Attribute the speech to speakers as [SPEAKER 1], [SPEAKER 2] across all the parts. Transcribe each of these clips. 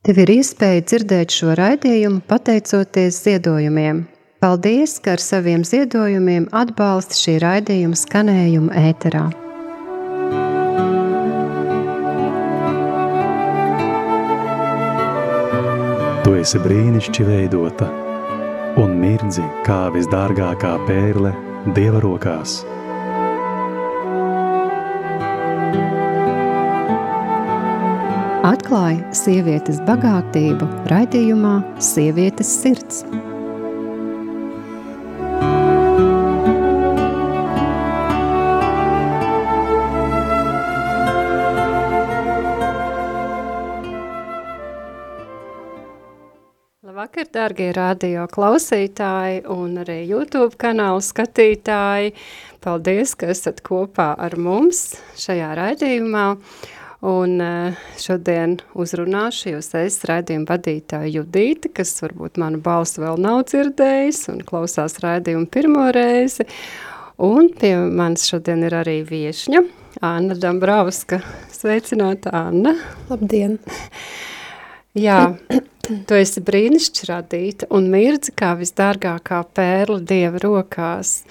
[SPEAKER 1] Tev ir iespēja dzirdēt šo raidījumu pateicoties ziedojumiem. Paldies, ka ar saviem ziedojumiem atbalsti šī raidījuma skanējumu ēterā.
[SPEAKER 2] Tu esi brīnišķīgi veidota un mirdzi kā visdārgākā pērle Dieva rokās.
[SPEAKER 1] Atklāja sievietes bagātību raidījumā Sievietes sirds.
[SPEAKER 3] Labvakar, dārgie radio klausītāji un arī YouTube kanālu skatītāji. Paldies, ka esat kopā ar mums šajā raidījumā. Un eh, šodien uzrunāšu jūs es raidījumu vadītāju Judīti, kas varbūt manu balstu vēl nav dzirdējis un klausās raidījumu pirmo reizi. Un pie manis šodien ir arī viešņa, Anna Dambrauska. Sveicināta, Anna!
[SPEAKER 4] Labdien!
[SPEAKER 3] Jā, Tu esi brīnišķīgi radīta un mirdzi kā visdārgākā pērla dieva rokās.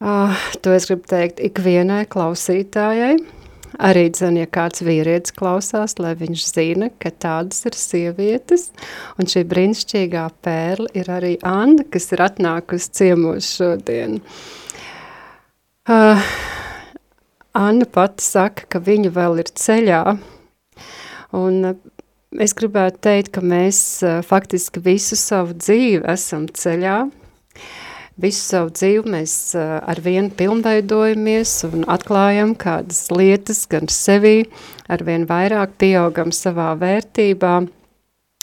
[SPEAKER 3] Uh, to es gribu teikt ikvienai klausītājai. Arī dzen, ja kāds vīrietis klausās, lai viņš zina, ka tādas ir sievietes, un šī brīnišķīgā pērla ir arī Anna, kas ir atnākusi ciemos šodien. Uh, Anna pati saka, ka viņa vēl ir ceļā, un es gribētu teikt, ka mēs faktiski visu savu dzīvi esam ceļā. Visu savu dzīvi mēs ar vienu pilnveidojamies un atklājam kādas lietas gan sevī, ar vien vairāk pieaugam savā vērtībā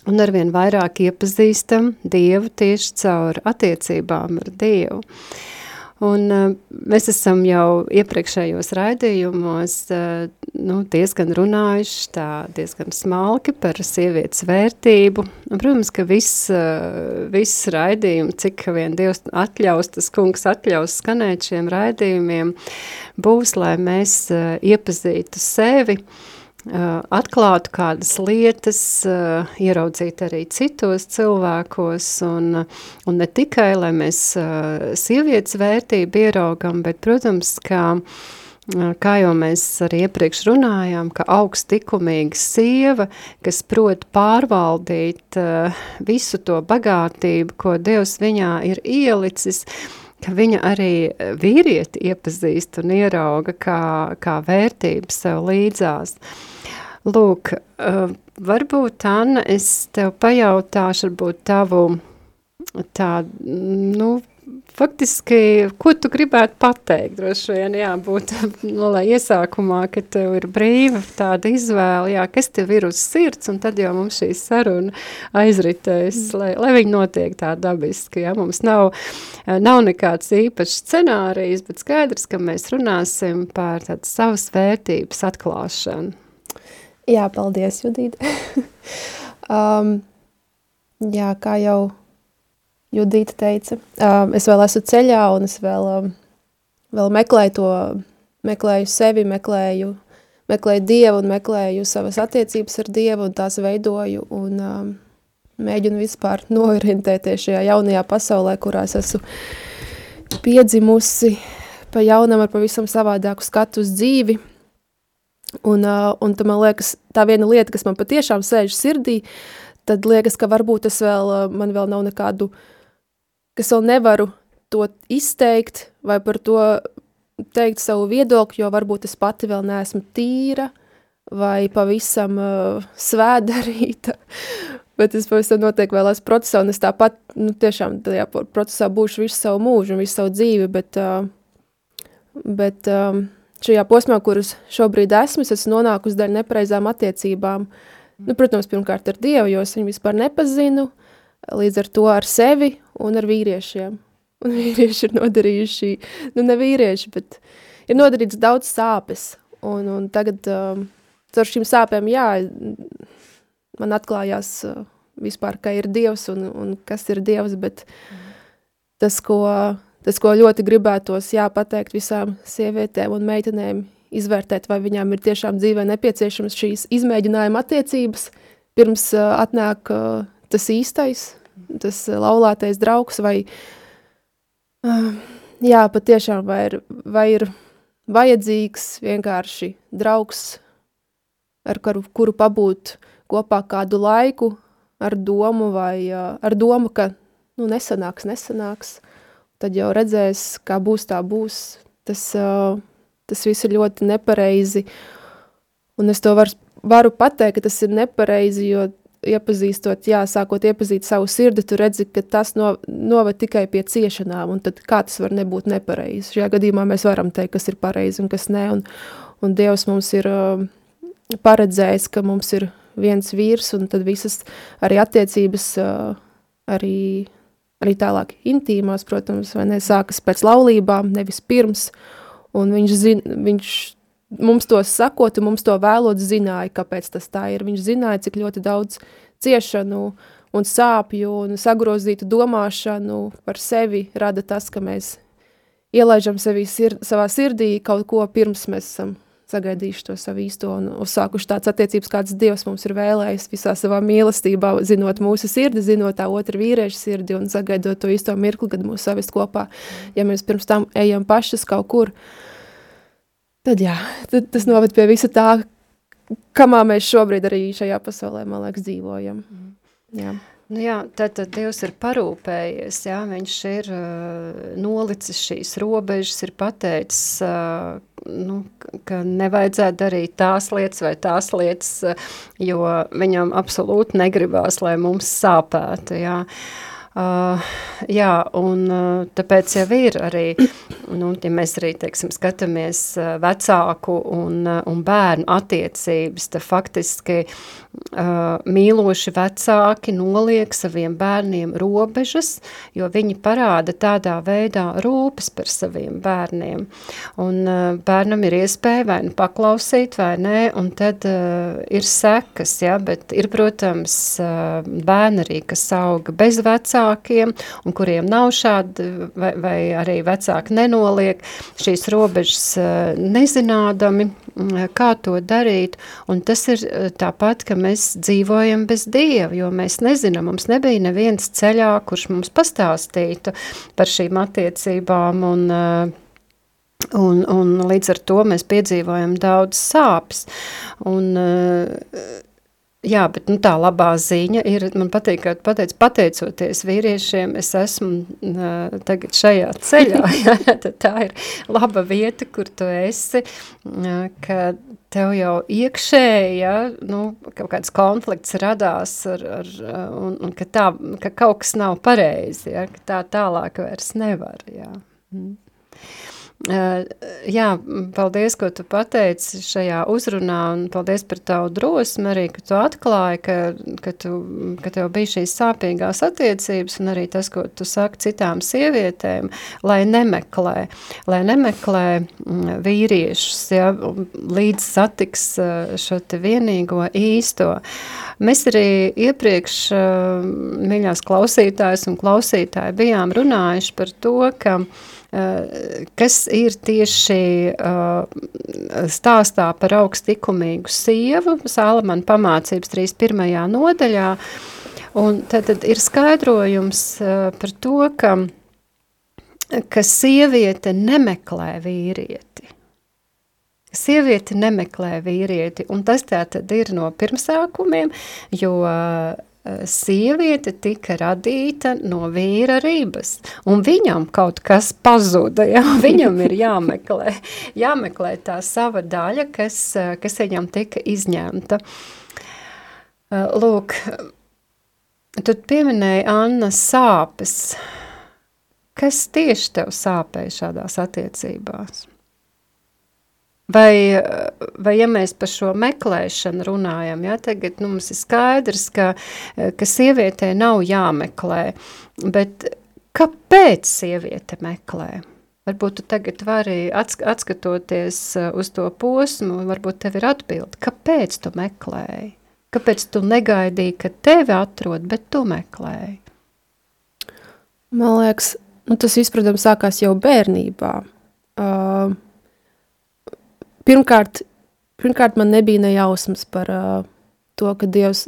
[SPEAKER 3] un ar vien vairāk iepazīstam Dievu tieši caur attiecībām ar Dievu. Uh, Un uh, mēs esam jau iepriekšējos raidījumos uh, nu, diezgan runājuši tā diezgan smalki par sievietes vērtību. Un, protams, ka viss, uh, viss raidījumi, cik vien Dievs atļaus, tas kungs atļaus skanēt šiem raidījumiem, būs, lai mēs iepazītu sevi, uh, atklātu kādas lietas, ieraudzīt arī citos cilvēkos, un, un ne tikai, lai mēs sievietes vērtību ieraugam, bet, protams, kā kā jau mēs arī iepriekš runājām, ka augstlikumīga sieva, kas prot pārvaldīt visu to bagātību, ko Dievs viņā ir ielicis, ka viņa arī vīrieti iepazīst un ierauga kā, kā vērtību sev līdzās. Lūk, uh, varbūt, Anna, es tev pajautāšu, varbūt tavu tādu, nu, faktiski, ko tu gribētu pateikt, droši vien, jā, būt, nu, lai iesākumā, ka tev ir brīva tāda izvēle, jā, kas tev ir uz sirds, un tad jau mums šī saruna aizritēs, mm. lai, lai viņi notiek tā dabiski, jā, mums nav, nav nekāds īpašs scenārijs, bet skaidrs, ka mēs runāsim par tādu savas vērtības atklāšanu.
[SPEAKER 4] Jā, paldies, Judīte. um, jā, kā jau Judīte teica, um, es vēl esmu ceļā un es vēl, um, vēl meklēju to, meklēju sevi, meklēju, meklēju Dievu un meklēju savas attiecības ar Dievu un tās veidoju un um, mēģinu vispār noorientēties šajā jaunajā pasaulē, kurā es esmu piedzimusi. Pa jaunam ar pavisam savādāku skatu uz dzīvi – Un, uh, un tā man liekas, tā viena lieta, kas man patiešām sēž sirdī, tad liekas, ka varbūt es vēl, uh, man vēl nav nekādu, kas vēl nevaru to izteikt vai par to teikt savu viedokli, jo varbūt es pati vēl neesmu tīra vai pavisam uh, svēdarīta, bet es pavisam noteikti vēl esmu procesā, un es tāpat, nu, tiešām tajā procesā būšu visu savu mūžu un visu savu dzīvi, bet, uh, bet um, šajā posmā, kuras šobrīd esmu, es esmu nonākusi daļa nepareizām attiecībām. Nu, protams, pirmkārt ar Dievu, jo es viņu vispār nepazinu, līdz ar to ar sevi un ar vīriešiem. Un vīrieši ir nodarījuši, nu ne vīrieši, bet ir nodarīts daudz sāpes. Un, un tagad um, caur šīm sāpēm, jā, man atklājās uh, vispār, ka ir Dievs un, un kas ir Dievs, bet tas, ko tas, ko ļoti gribētos jā, pateikt visām sievietēm un meitenēm, izvērtēt, vai viņām ir tiešām dzīvē nepieciešamas šīs izmēģinājuma attiecības, pirms uh, atnāk uh, tas īstais, tas laulātais draugs, vai, uh, jā, patiešām, vai ir, vai ir vajadzīgs vienkārši draugs, ar kuru, kuru pabūt kopā kādu laiku, ar domu, vai uh, ar domu, ka nu, nesanāks, nesanāks, tad jau redzēs, kā būs, tā būs. Tas, uh, tas viss ir ļoti nepareizi, un es to var, varu pateikt, ka tas ir nepareizi, jo iepazīstot, jā, sākot iepazīt savu sirdi, tu redzi, ka tas no, noved tikai pie ciešanām, un tad kā tas var nebūt nepareizi? Šajā gadījumā mēs varam teikt, kas ir pareizi un kas ne, un, un Dievs mums ir uh, paredzējis, ka mums ir viens vīrs, un tad visas arī attiecības, uh, arī, arī tālāk intīmās, protams, vai ne, sākas pēc laulībām, nevis pirms, un viņš, zin, viņš mums to sakot, mums to vēlot zināja, kāpēc tas tā ir. Viņš zināja, cik ļoti daudz ciešanu un sāpju un sagrozītu domāšanu par sevi rada tas, ka mēs ielaižam sevi sir savā sirdī kaut ko pirms mēs esam sagaidījuši to savu īsto un uzsākuši tāds attiecības, kāds Dievs mums ir vēlējis visā savā mīlestībā, zinot mūsu sirdi, zinot tā otra vīrieša sirdi un sagaidot to īsto mirkli, kad mūs savest kopā. Ja mēs pirms tam ejam pašas kaut kur, uh, tad jā, tad tas noved pie visa tā, kamā mēs šobrīd arī šajā pasaulē, man liekas, dzīvojam. Mm. Jā.
[SPEAKER 3] Nu jā, tad, tad Dievs ir parūpējies, jā, viņš ir uh, nolicis šīs robežas, ir pateicis, uh, nu, ka nevajadzētu darīt tās lietas vai tās lietas, uh, jo viņam absolūti negribās, lai mums sāpētu, jā. Uh, jā, un uh, tāpēc jau ir arī, nu, ja mēs arī, teiksim, skatāmies uh, vecāku un, uh, un bērnu attiecības, tad faktiski uh, mīloši vecāki noliek saviem bērniem robežas, jo viņi parāda tādā veidā rūpes par saviem bērniem. Un uh, bērnam ir iespēja vai nu paklausīt vai nē, un tad uh, ir sekas, ja, bet ir, protams, uh, bērni arī, kas auga bez vecākiem un kuriem nav šādi, vai, vai arī vecāki nenoliek šīs robežas uh, nezinādami, kā to darīt, un tas ir tāpat, ka mēs dzīvojam bez Dieva, jo mēs nezinām, mums nebija neviens ceļā, kurš mums pastāstītu par šīm attiecībām un uh, Un, un līdz ar to mēs piedzīvojam daudz sāpes. Un, uh, Jā, bet nu, tā labā ziņa ir, man patīk, ka pateic, pateicoties vīriešiem, es esmu uh, tagad šajā ceļā. Jā, tā ir laba vieta, kur tu esi, uh, ka tev jau iekšēji, ja, nu, kaut kāds konflikts radās ar, ar, un, un ka, tā, ka kaut kas nav pareizi, ja, ka tā tālāk vairs nevar. Jā. Mm. Uh, jā, paldies, ko tu pateici šajā uzrunā, un paldies par tavu drosmi arī, ka tu atklāji, ka, ka, tu, ka tev bija šīs sāpīgās attiecības, un arī tas, ko tu saki citām sievietēm, lai nemeklē, lai nemeklē mm, vīriešus, ja, līdz satiks šo te vienīgo īsto. Mēs arī iepriekš, mīļās klausītājs un klausītāji, bijām runājuši par to, ka Eh, kas ir tieši eh, stāstā par augstikumīgu sievu, Sālamana pamācības 31. nodaļā, un tad, tad ir skaidrojums eh, par to, ka, ka sieviete nemeklē vīrieti. Sieviete nemeklē vīrieti, un tas tā tad ir no pirmsākumiem, jo sieviete tika radīta no vīra rības, un viņam kaut kas pazuda, ja? viņam ir jāmeklē, jāmeklē tā sava daļa, kas, kas viņam tika izņemta. Lūk, tu pieminēji Anna sāpes. Kas tieši tev sāpēja šādās attiecībās? Vai, vai ja mēs par šo meklēšanu runājam, ja, tagad nu, mums ir skaidrs, ka, ka sievietē nav jāmeklē, bet kāpēc sieviete meklē? Varbūt tu tagad vari atskatoties uz to posmu, varbūt tev ir atbildi, kāpēc tu meklēji? Kāpēc tu negaidīji, ka tevi atrod, bet tu meklēji?
[SPEAKER 4] Man liekas, nu, tas viss, protams, sākās jau bērnībā. Uh, pirmkārt, pirmkārt man nebija ne jausmas par uh, to, ka Dievs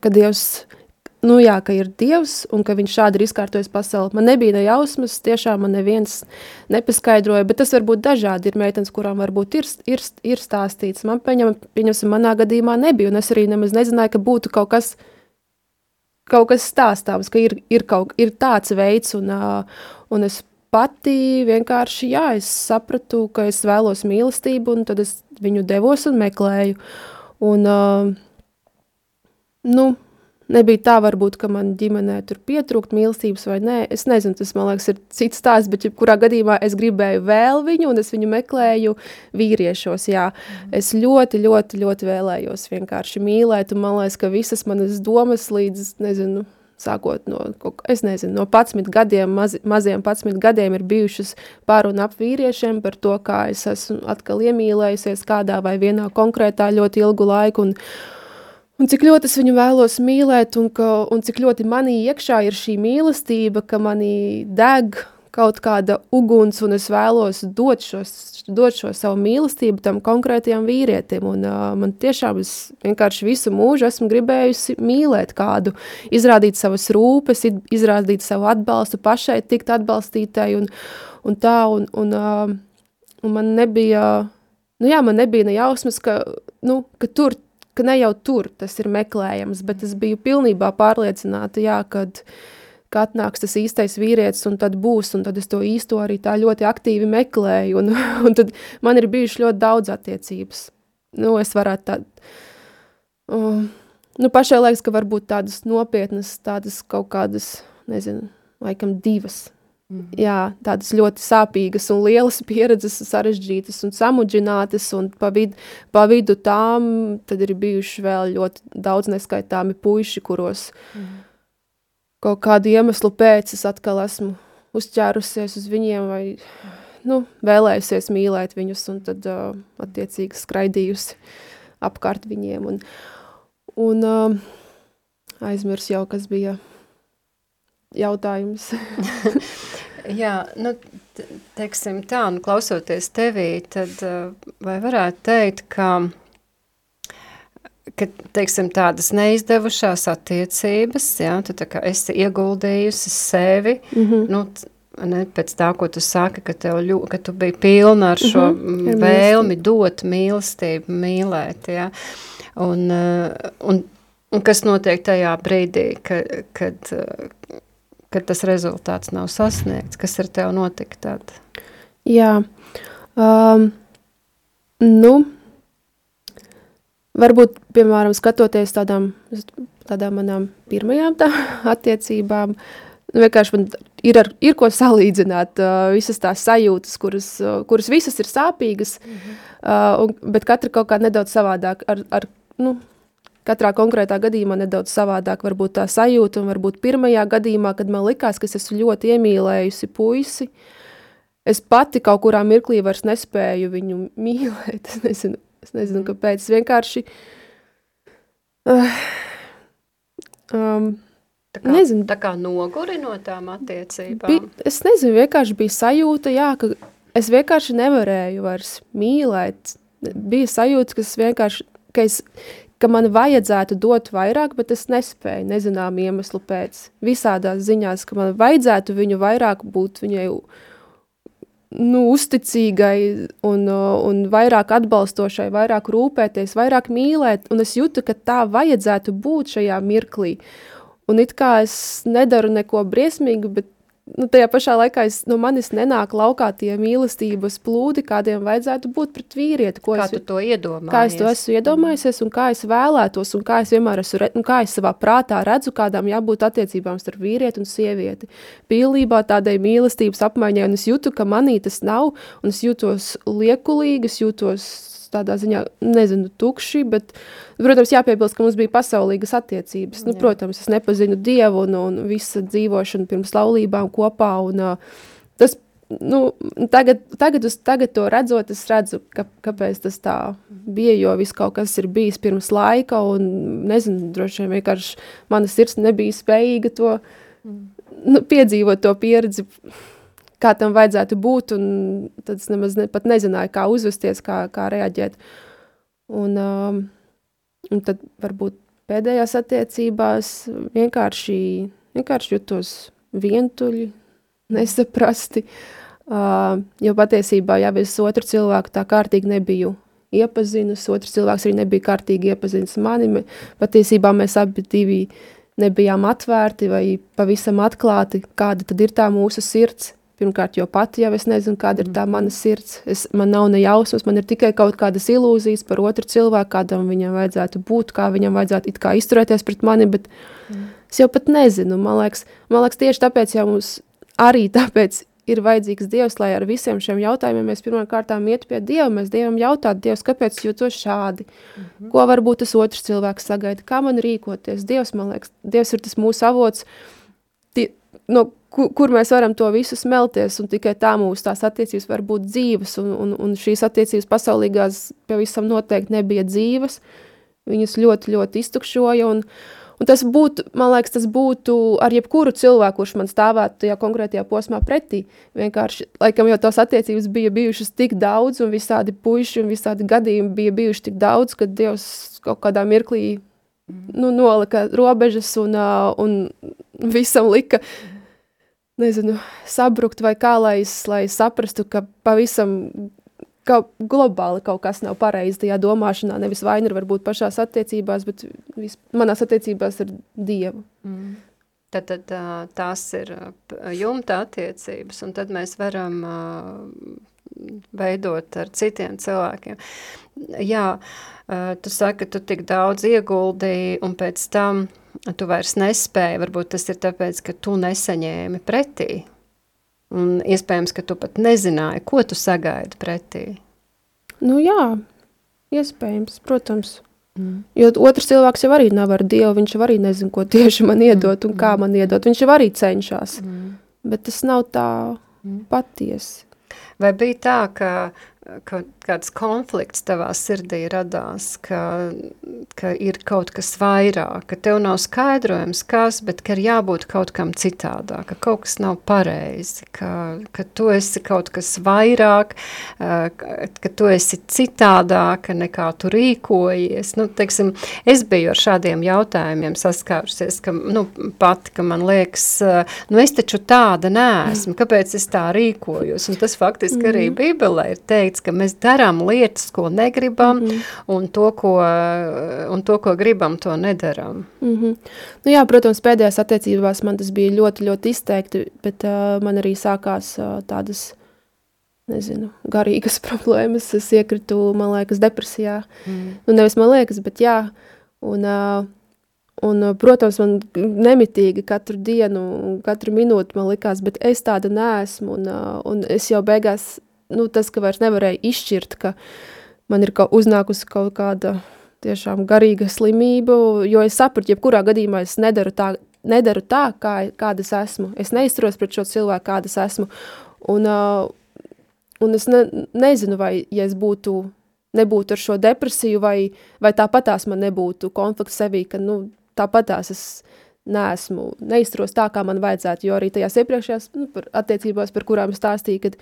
[SPEAKER 4] ka Dievs nu jā, ka ir Dievs un ka viņš šādi ir izkārtojis pasauli. Man nebija ne jausmas, tiešām man neviens nepaskaidroja, bet tas varbūt dažādi ir meitenes, kurām varbūt ir, ir, ir stāstīts. Man, pieņem, pieņemsim, manā gadījumā nebija, un es arī nemaz nezināju, ka būtu kaut kas, kaut kas stāstāms, ka ir, ir, kaut, ir tāds veids, un, un es pati vienkārši, jā, es sapratu, ka es vēlos mīlestību, un tad es viņu devos un meklēju. Un, uh, nu, Nebija tā, varbūt, ka man ģimenē tur pietrūkt mīlestības vai nē. Es nezinu, tas man liekas, ir cits stāsts, bet jebkurā gadījumā es gribēju vēl viņu, un es viņu meklēju vīriešos. Jā. Mm. Es ļoti, ļoti, ļoti vēlējos vienkārši mīlēt, un man liekas, ka visas manas domas līdz, nezinu, sākot no, es nezinu, no 11 gadiem, maz, maziem 11 gadiem ir bijušas par un ap vīriešiem par to, kā es esmu atkal iemīlējusies kādā vai vienā konkrētā ļoti ilgu laiku, un, Un cik ļoti es viņu vēlos mīlēt, un, ka, un cik ļoti manī iekšā ir šī mīlestība, ka manī deg kaut kāda uguns, un es vēlos dot, šos, dot šo savu mīlestību tam konkrētajam vīrietim. Un, uh, man tiešām es vienkārši visu mūžu esmu gribējusi mīlēt kādu, izrādīt savas rūpes, izrādīt savu atbalstu pašai, tikt atbalstītai un, un tā. Un, un, uh, un man nebija, nu jā, man nebija ne jausmas, ka, nu, ka tur ka ne jau tur tas ir meklējams, bet es biju pilnībā pārliecināta, jā, kad, ka atnāks tas īstais vīrietis un tad būs, un tad es to īsto arī tā ļoti aktīvi meklēju, un, un tad man ir bijuši ļoti daudz attiecības. Nu, es varētu tā, uh, nu, pašai liekas, ka varbūt tādas nopietnas, tādas kaut kādas, nezinu, laikam divas Mm. Jā, tādas ļoti sāpīgas un lielas pieredzes, sarežģītas un samudžinātas, un pa, vid, pa vidu tām tad ir bijuši vēl ļoti daudz neskaitāmi puiši, kuros mm. Kaut kādu iemeslu pēc es atkal esmu uzķērusies uz viņiem vai nu, vēlējusies mīlēt viņus un tad uh, attiecīgi skraidījusi apkārt viņiem. Un, un uh, aizmirs jau, kas bija jautājums.
[SPEAKER 3] Jā, nu, teiksim tā, nu, klausoties tevī, tad vai varētu teikt, ka, ka teiksim, tādas neizdevušās attiecības, jā, tu tā kā esi ieguldījusi sevi, mm -hmm. nu, ne, pēc tā, ko tu saki, ka, tev ļu, ka tu biji pilna ar šo mm -hmm. vēlmi dot mīlestību, mīlēt, jā, un, un, un kas notiek tajā brīdī, ka, kad, kad tas rezultāts nav sasniegts? Kas ar tevi notika tad?
[SPEAKER 4] Jā, um, nu, varbūt, piemēram, skatoties tādām, tādām manām pirmajām tā, attiecībām, nu, vienkārši man ir, ar, ir ko salīdzināt, uh, visas tās sajūtas, kuras, uh, kuras visas ir sāpīgas, mm -hmm. uh, un, bet katra kaut kā nedaudz savādāk, ar, ar nu, katrā konkrētā gadījumā nedaudz savādāk varbūt tā sajūta, un varbūt pirmajā gadījumā, kad man likās, ka es esmu ļoti iemīlējusi puisi, es pati kaut kurā mirklī vairs nespēju viņu mīlēt, es nezinu, es nezinu kāpēc, es vienkārši, uh, um,
[SPEAKER 3] Tā kā, nezinu. tā kā noguri no tām attiecībām? Bi,
[SPEAKER 4] es nezinu, vienkārši bija sajūta, jā, ka es vienkārši nevarēju vairs mīlēt. Bija sajūta, ka es vienkārši, ka es, ka man vajadzētu dot vairāk, bet es nespēju, nezinām iemeslu pēc. Visādās ziņās, ka man vajadzētu viņu vairāk būt viņai nu, uzticīgai un, un vairāk atbalstošai, vairāk rūpēties, vairāk mīlēt, un es jūtu, ka tā vajadzētu būt šajā mirklī. Un it kā es nedaru neko briesmīgu, bet nu, tajā pašā laikā es, no manis nenāk laukā tie mīlestības plūdi, kādiem vajadzētu būt pret vīrieti.
[SPEAKER 3] Ko kā es, tu to iedomājies?
[SPEAKER 4] Kā es to esmu iedomājusies un kā es vēlētos un kā es vienmēr esmu, un kā es savā prātā redzu, kādām jābūt attiecībām starp vīrieti un sievieti. Pilnībā tādai mīlestības apmaiņai, un es jūtu, ka manī tas nav, un es jūtos liekulīgi, es jūtos tādā ziņā, nezinu, tukši, bet, protams, jāpiebilst, ka mums bija pasaulīgas attiecības. Nu, protams, es nepazinu Dievu un, un visa dzīvošana pirms laulībām kopā, un uh, tas, nu, tagad, tagad, uz, tagad to redzot, es redzu, ka, kāpēc tas tā bija, jo viss kaut kas ir bijis pirms laika, un, nezinu, droši vien vienkārši mana sirds nebija spējīga to, nu, piedzīvot to pieredzi, kā tam vajadzētu būt, un tad es nemaz ne, pat nezināju, kā uzvesties, kā, kā reaģēt. Un, um, un tad varbūt pēdējās attiecībās vienkārši, vienkārši jutos vientuļi, nesaprasti, uh, jo patiesībā jau es otru cilvēku tā kārtīgi nebiju iepazinusi, otrs cilvēks arī nebija kārtīgi iepazinis mani, patiesībā mēs abi divi nebijām atvērti vai pavisam atklāti, kāda tad ir tā mūsu sirds, Pirmkārt, jo pati jau es nezinu, kāda ir tā mana sirds. Es, man nav ne jausmas, man ir tikai kaut kādas ilūzijas par otru cilvēku, kādam viņam vajadzētu būt, kā viņam vajadzētu kā izturēties pret mani, bet mm. es jau pat nezinu. Man liekas, man liekas tieši tāpēc jau mums arī tāpēc ir vajadzīgs Dievs, lai ar visiem šiem jautājumiem mēs pirmām kārtām iet pie Dieva, mēs Dievam jautāt, Dievs, kāpēc jūtos šādi, mm -hmm. ko varbūt tas otrs cilvēks sagaida, kā man rīkoties. Dievs, man liekas, Dievs ir tas mūsu avots, tie, no kur, kur mēs varam to visu smelties, un tikai tā mūsu tās attiecības var būt dzīves, un, un, un šīs attiecības pasaulīgās pavisam noteikti nebija dzīves, viņas ļoti, ļoti iztukšoja, un, un tas būtu, man liekas, tas būtu ar jebkuru cilvēku, kurš man stāvētu tajā konkrētajā posmā pretī, vienkārši, laikam jau tās attiecības bija bijušas tik daudz, un visādi puiši un visādi gadījumi bija bijuši tik daudz, ka Dievs kaut kādā mirklī nu, nolika robežas un, un visam lika nezinu, sabrukt vai kā, lai, es, lai es saprastu, ka pavisam ka globāli kaut kas nav pareizi tajā domāšanā, nevis vaina ir varbūt pašās attiecībās, bet vis, manās attiecībās ar Dievu. Mm.
[SPEAKER 3] Tad, tad tās ir jumta attiecības, un tad mēs varam veidot ar citiem cilvēkiem. Jā, tu saki, ka tu tik daudz ieguldīji, un pēc tam tu vairs nespēji, varbūt tas ir tāpēc, ka tu nesaņēmi pretī. Un iespējams, ka tu pat nezināji, ko tu sagaidi pretī.
[SPEAKER 4] Nu jā, iespējams, protams. Mm. Jo otrs cilvēks jau arī nav ar Dievu, viņš jau arī nezina, ko tieši man iedot un kā mm. man iedot. Viņš jau arī cenšas, mm. bet tas nav tā mm. patiesi.
[SPEAKER 3] Vai bija tā, ka kāds konflikts tavā sirdī radās, ka, ka ir kaut kas vairāk, ka tev nav skaidrojums kas, bet ka ir jābūt kaut kam citādāk, ka kaut kas nav pareizi, ka, ka tu esi kaut kas vairāk, ka, ka tu esi citādāka nekā tu rīkojies. Nu, teiksim, es biju ar šādiem jautājumiem saskārusies, ka, nu, pati, ka man liekas, nu, es taču tāda neesmu, kāpēc es tā rīkojos, un tas faktiski arī mhm. Bībelē ir teikt, teica, ka mēs darām lietas, ko negribam, mm -hmm. un, to, ko, un to, ko gribam, to nedaram.
[SPEAKER 4] Mm -hmm. nu jā, protams, pēdējās attiecībās man tas bija ļoti, ļoti izteikti, bet uh, man arī sākās uh, tādas nezinu, garīgas problēmas. Es iekritu, man liekas, depresijā. Mm. Nu, nevis man liekas, bet jā. Un, un, protams, man nemitīgi katru dienu, katru minūti man likās, bet es tāda neesmu. Un, un es jau beigās nu, tas, ka vairs nevarēja izšķirt, ka man ir kaut, uznākusi kaut kāda tiešām garīga slimība, jo es sapratu, jebkurā gadījumā es nedaru tā, nedaru tā kā, kādas esmu. Es neizturos pret šo cilvēku, kādas esmu. Un, uh, un es ne, nezinu, vai ja es būtu, nebūtu ar šo depresiju, vai, vai tāpatās man nebūtu konflikts sevī, ka nu, tāpatās es neesmu, neizturos tā, kā man vajadzētu, jo arī tajās iepriekšējās nu, par attiecībās, par kurām stāstīju, kad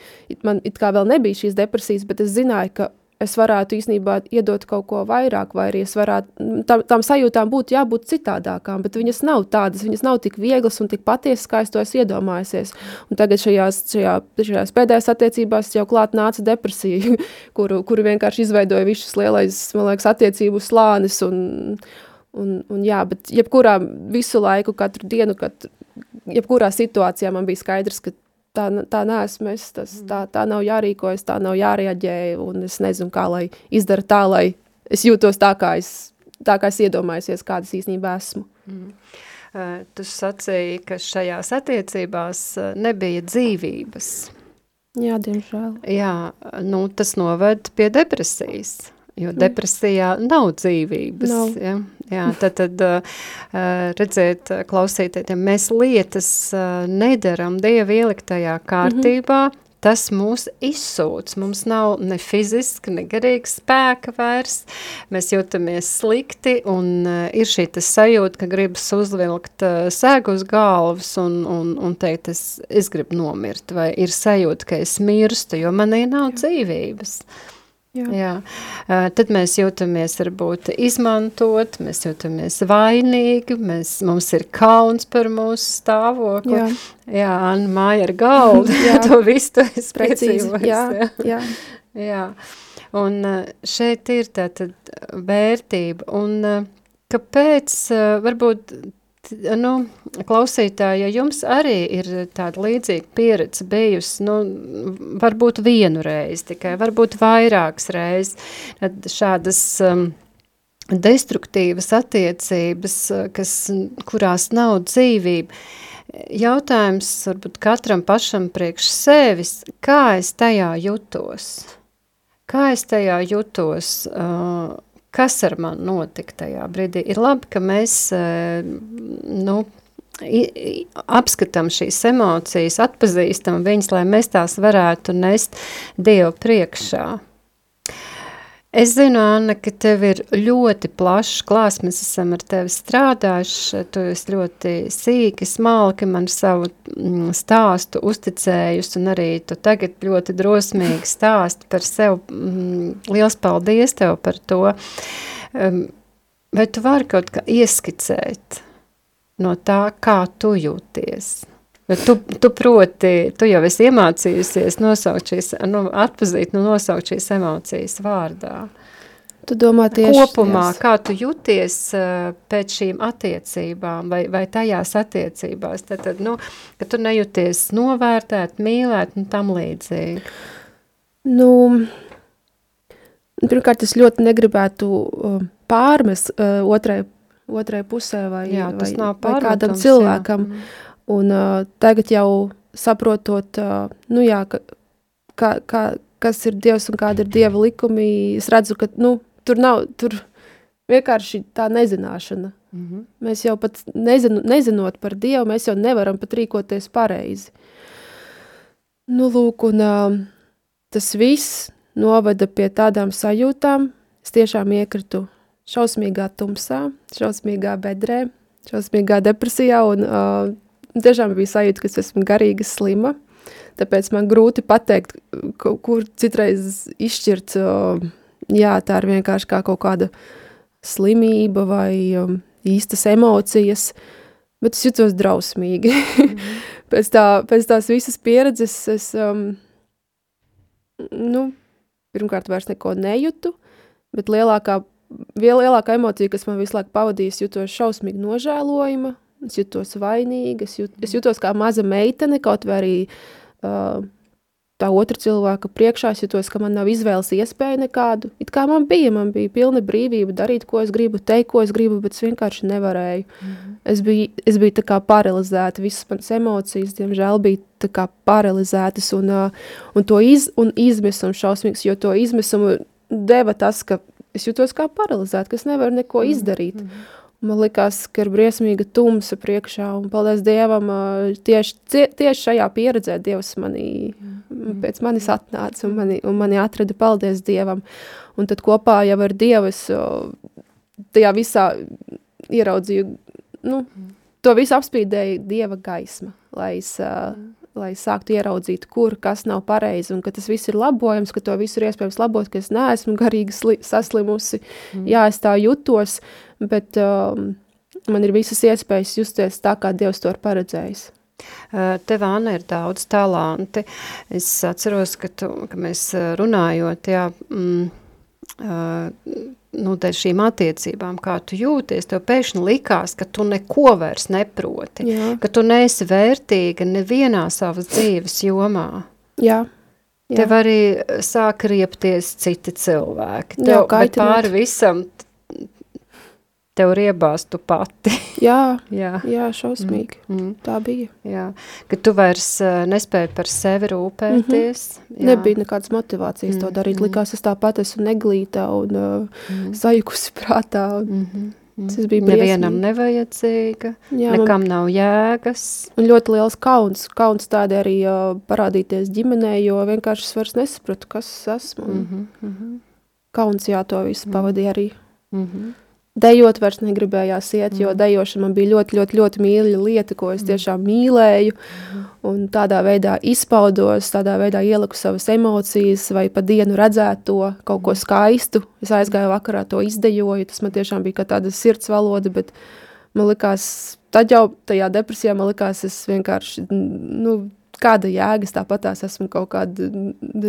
[SPEAKER 4] man it kā vēl nebija šīs depresijas, bet es zināju, ka es varētu īstenībā iedot kaut ko vairāk, vai arī es varētu, nu, tam, tam sajūtām būtu jābūt citādākām, bet viņas nav tādas, viņas nav tik vieglas un tik patiesas, kā es to esmu iedomājusies. Un tagad šajās, šajā, šajās pēdējās attiecībās jau klāt nāca depresija, kuru, kuru vienkārši izveidoja viss šis lielais, man liekas, attiecību slānis un, Un, un jā, bet jebkurā visu laiku, katru dienu, katru, jebkurā situācijā man bija skaidrs, ka tā, tā neesmu es, tas, tā, tā nav jārīkojas, tā nav jārēģē, un es nezinu, kā lai izdara tā, lai es jūtos tā, kā es, tā kā es iedomājusies, kādas īstenībā esmu. Mm.
[SPEAKER 3] Uh, tu sacīji, ka šajās attiecībās nebija dzīvības.
[SPEAKER 4] Jā, diemžēl.
[SPEAKER 3] Jā, nu, tas noved pie depresijas. Jo mm. depresijā nav dzīvības. Nav. Ja? Jā, tad, tad redzēt, klausīties, ja mēs lietas nedaram Dieva ieliktajā kārtībā, mm -hmm. tas mūs izsūc. Mums nav ne fiziski, ne garīgi spēka vairs. Mēs jūtamies slikti un uh, ir šī sajūta, ka gribas uzvilkt uh, sēgu uz galvas un, un, un teikt, es, es gribu nomirt. Vai ir sajūta, ka es mirstu, jo manī nav Jā. dzīvības. Jā. Jā. Uh, tad mēs jūtamies varbūt izmantot, mēs jūtamies vainīgi, mēs, mums ir kauns par mūsu stāvokli. Jā, jā Anna māja ar galdu, jā. to visu tu esi piedzīvojis. Jā, jā. jā. Un šeit ir tātad vērtība, un kāpēc varbūt nu, klausītāji, ja jums arī ir tāda līdzīga pieredze bijusi, nu, varbūt vienu reizi tikai, varbūt vairākas reizes, šādas um, destruktīvas attiecības, kas, kurās nav dzīvība, jautājums varbūt katram pašam priekš sevis, kā es tajā jutos? Kā es tajā jutos? Uh, kas ar mani notika tajā brīdī. Ir labi, ka mēs eh, nu, apskatām šīs emocijas, atpazīstam viņas, lai mēs tās varētu nest Dievu priekšā. Es zinu, Anna, ka tev ir ļoti plašs klāsts. Mēs esam ar tevi strādājuši. Tu esi ļoti sīki, smalki man savu mm, stāstu uzticējusi, un arī tu tagad ļoti drosmīgi stāsti par sevi. Mm, liels paldies tev par to. Vai tu vari kaut kā ieskicēt no tā, kā tu jūties? Tu, tu proti, tu jau esi iemācījusies nosaukt šīs, nu, atpazīt, nu, nosaukt šīs emocijas vārdā.
[SPEAKER 4] Tu domā tieši
[SPEAKER 3] kopumā, jās. kā tu jūties uh, pēc šīm attiecībām vai, vai tajās attiecībās, tad, tad nu, ka tu nejūties novērtēt, mīlēt un tam līdzīgi.
[SPEAKER 4] Nu, pirmkārt, es ļoti negribētu uh, pārmest uh, otrai, otrai pusē vai,
[SPEAKER 3] jā, vai,
[SPEAKER 4] vai kādam cilvēkam. Jā. Un uh, tagad jau saprotot, uh, nu jā, ka, kā, kā, kas ir Dievs un kāda ir Dieva likumi, es redzu, ka nu, tur nav, tur vienkārši tā nezināšana. Mm -hmm. Mēs jau pat nezinu, nezinot par Dievu, mēs jau nevaram pat rīkoties pareizi. Nu, lūk, un uh, tas viss noveda pie tādām sajūtām, es tiešām iekritu šausmīgā tumsā, šausmīgā bedrē, šausmīgā depresijā, un uh, tiešām bija sajūta, ka es esmu garīgi slima. Tāpēc man grūti pateikt, kur citreiz izšķirt, jā, tā ir vienkārši kā kaut kāda slimība vai um, īstas emocijas, bet es jutos drausmīgi. Mm. pēc, tā, pēc tās visas pieredzes es, um, nu, pirmkārt vairs neko nejūtu, bet lielākā, lielākā emocija, kas man visu laiku pavadījis, jutos šausmīgi nožēlojuma, es jutos vainīga, es, jut, es jutos kā maza meitene, kaut vai arī uh, tā otra cilvēka priekšā, es jutos, ka man nav izvēles iespēja nekādu. It kā man bija, man bija pilna brīvība darīt, ko es gribu, teikt, ko es gribu, bet es vienkārši nevarēju. Mm -hmm. es, biju, es biju tā kā paralizēta, visas manas emocijas, diemžēl, bija tā kā paralizētas un, uh, un to iz, un izmisumu šausmīgs, jo to izmisumu deva tas, ka es jutos kā paralizēta, ka es nevaru neko -hmm. izdarīt. Mm -hmm. Man likās, ka ir briesmīga tumsa priekšā, un paldies Dievam, tieši, tieši šajā pieredzē Dievs manī, mm. pēc manis atnāca un mani, un mani atrada, paldies Dievam. Un tad kopā jau ar Dievu es tajā visā ieraudzīju, nu, to visu apspīdēja Dieva gaisma, lai es, mm lai sāktu ieraudzīt, kur kas nav pareizi, un ka tas viss ir labojams, ka to visu ir iespējams labot, ka es neesmu garīgi sli, saslimusi. Mm. Jā, es tā jutos, bet um, man ir visas iespējas justies tā, kā Dievs to ir paredzējis.
[SPEAKER 3] Tev, Anna, ir daudz talanti. Es atceros, ka, tu, ka mēs runājot, jā, mm, uh, nu, šīm attiecībām, kā tu jūties, tev pēkšņi likās, ka tu neko vairs neproti, Jā. ka tu neesi vērtīga nevienā savas dzīves jomā.
[SPEAKER 4] Jā. Jā.
[SPEAKER 3] Tev arī sāk riepties citi cilvēki. Tev, Jā, pāri visam tev riebās tu pati.
[SPEAKER 4] jā, jā. jā, šausmīgi. Mm, mm. Tā bija.
[SPEAKER 3] Jā, ka tu vairs uh, nespēji par sevi rūpēties. Mm -hmm.
[SPEAKER 4] Nebija nekādas motivācijas mm, to darīt. Mm. Likās, es tāpat esmu neglītā un uh, mm. sajukusi prātā. Un, mm -hmm. Tas bija briesmīgi.
[SPEAKER 3] Nevienam nevajadzīga, jā, nekam man... nav jēgas.
[SPEAKER 4] Un ļoti liels kauns. Kauns tādē arī uh, parādīties ģimenē, jo vienkārši es vairs nesapratu, kas esmu. Mm -hmm. Kauns jā, to visu mm -hmm. pavadīja arī. Mm -hmm. Dejot vairs negribējās iet, mm. jo dejošana man bija ļoti, ļoti, ļoti mīļa lieta, ko es mm. tiešām mīlēju. Mm. Un tādā veidā izpaudos, tādā veidā ieliku savas emocijas, vai pa dienu redzētu to kaut ko skaistu. Es aizgāju vakarā, to izdejoju. Tas man tiešām bija kā tāda sirds valoda, bet man likās, tad jau tajā depresijā man likās, es vienkārši, nu, kāda jēga, tāpat tās esmu kaut kāda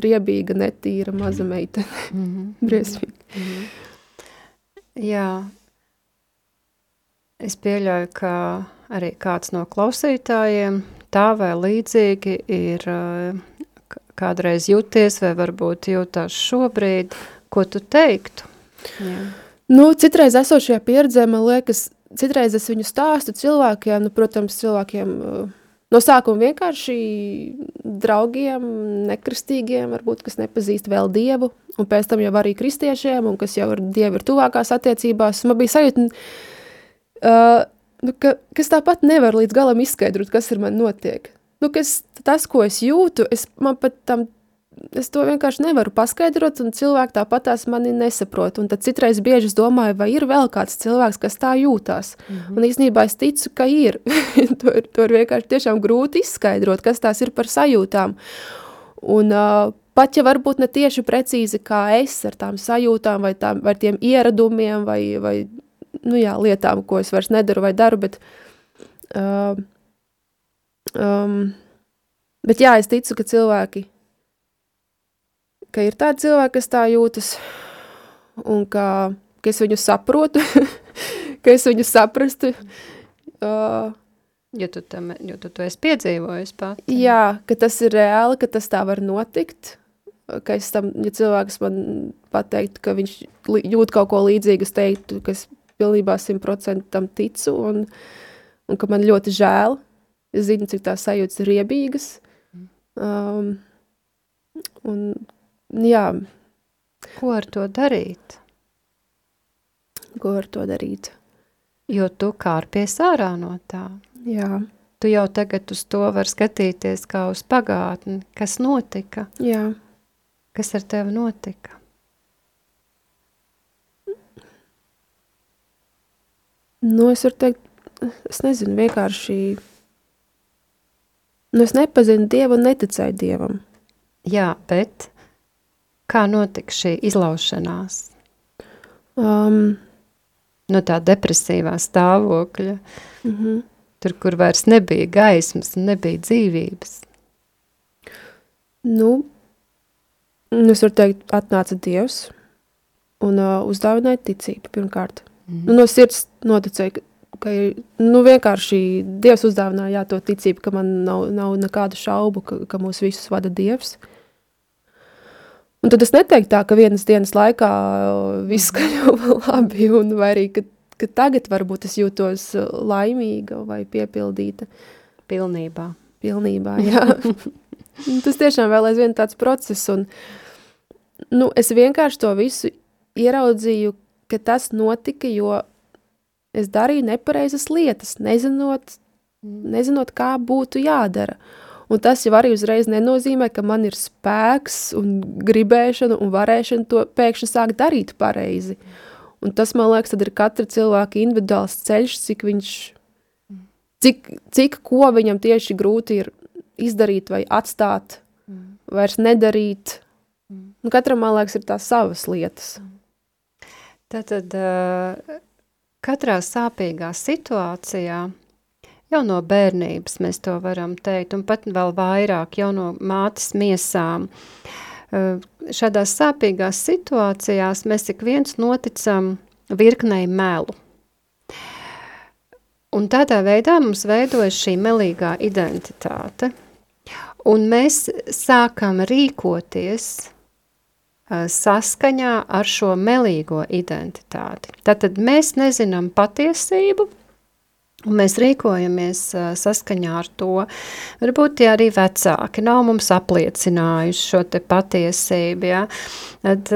[SPEAKER 4] riebīga, netīra maza meitene. Mm -hmm. Briesmīgi. Mm -hmm.
[SPEAKER 3] Jā, es pieļauju, ka arī kāds no klausītājiem tā vai līdzīgi ir kādreiz jūties vai varbūt jūtās šobrīd, ko tu teiktu? Jā.
[SPEAKER 4] Nu, citreiz esošajā pieredzē, man liekas, citreiz es viņu stāstu cilvēkiem, nu, protams, cilvēkiem no sākuma vienkārši draugiem, nekristīgiem, varbūt, kas nepazīst vēl Dievu, un pēc tam jau arī kristiešiem, un kas jau ar Dievu ir tuvākās attiecībās. Man bija sajūta, uh, nu, ka, kas tāpat nevar līdz galam izskaidrot, kas ar mani notiek. Nu, kas, tas, ko es jūtu, es, man pat tam, es to vienkārši nevaru paskaidrot, un cilvēki tāpat tās mani nesaprot. Un tad citreiz bieži es domāju, vai ir vēl kāds cilvēks, kas tā jūtās. Mm -hmm. Un īstenībā es ticu, ka ir. to, ir to ir vienkārši tiešām grūti izskaidrot, kas tās ir par sajūtām. Un uh, pat ja varbūt ne tieši precīzi kā es ar tām sajūtām vai, tām, vai tiem ieradumiem vai, vai nu jā, lietām, ko es vairs nedaru vai daru, bet, uh, um, bet jā, es ticu, ka cilvēki, ka ir tādi cilvēki, kas tā jūtas, un ka, ka es viņu saprotu, ka es viņu saprastu. Uh,
[SPEAKER 3] Jo tu, tam, jo tu to esi piedzīvojis pat.
[SPEAKER 4] Jā, ka tas ir reāli, ka tas tā var notikt, ka es tam, ja cilvēks man pateiktu, ka viņš jūt kaut ko līdzīgu, es teiktu, ka es pilnībā simtprocentīgi tam ticu un, un ka man ļoti žēl. Es zinu, cik tās sajūtas ir riebīgas. Um, un, jā.
[SPEAKER 3] Ko ar to darīt?
[SPEAKER 4] Ko ar to darīt?
[SPEAKER 3] Jo tu kārpies ārā no tā.
[SPEAKER 4] Jā.
[SPEAKER 3] Tu jau tagad uz to var skatīties kā uz pagātni. Kas notika?
[SPEAKER 4] Jā.
[SPEAKER 3] Kas ar tevi notika?
[SPEAKER 4] Nu, es varu teikt, es nezinu, vienkārši. Nu, es nepazinu Dievu un neticēju Dievam.
[SPEAKER 3] Jā, bet kā notika šī izlaušanās?
[SPEAKER 4] Um,
[SPEAKER 3] no tā depresīvā stāvokļa,
[SPEAKER 4] mm -hmm.
[SPEAKER 3] tur, kur vairs nebija gaismas un nebija dzīvības.
[SPEAKER 4] Nu, es varu teikt, atnāca Dievs un uh, uzdāvināja ticību pirmkārt. Mm. Nu, no sirds noticēja, ka, ir, nu, vienkārši Dievs uzdāvināja jā, to ticību, ka man nav, nav nekādu šaubu, ka, ka mūs visus vada Dievs. Un tad es neteiktu tā, ka vienas dienas laikā viss kļuva labi, un arī, ka, ka tagad varbūt es jūtos laimīga vai piepildīta.
[SPEAKER 3] Pilnībā.
[SPEAKER 4] Pilnībā, jā. Tas tiešām vēl aizvien tāds process, un nu, es vienkārši to visu ieraudzīju, ka tas notika, jo es darīju nepareizas lietas, nezinot, nezinot kā būtu jādara. Un tas jau arī uzreiz nenozīmē, ka man ir spēks un gribēšana un varēšana to pēkšņi sākt darīt pareizi. Un tas, man liekas, tad ir katra cilvēka individuāls ceļš, cik viņš, cik, cik ko viņam tieši grūti ir izdarīt vai atstāt, mm. vairs nedarīt. Mm. Nu, katram, man liekas, ir tās savas lietas.
[SPEAKER 3] Tātad katrā sāpīgā situācijā, jau no bērnības mēs to varam teikt, un pat vēl vairāk jau no mātes miesām, šādās sāpīgās situācijās mēs ik viens noticam virknei melu. Un tādā veidā mums veidojas šī melīgā identitāte – Un mēs sākam rīkoties saskaņā ar šo melīgo identitāti. Tātad mēs nezinām patiesību, un mēs rīkojamies saskaņā ar to. Varbūt tie arī vecāki nav mums apliecinājuši šo patiesību, ja? Tad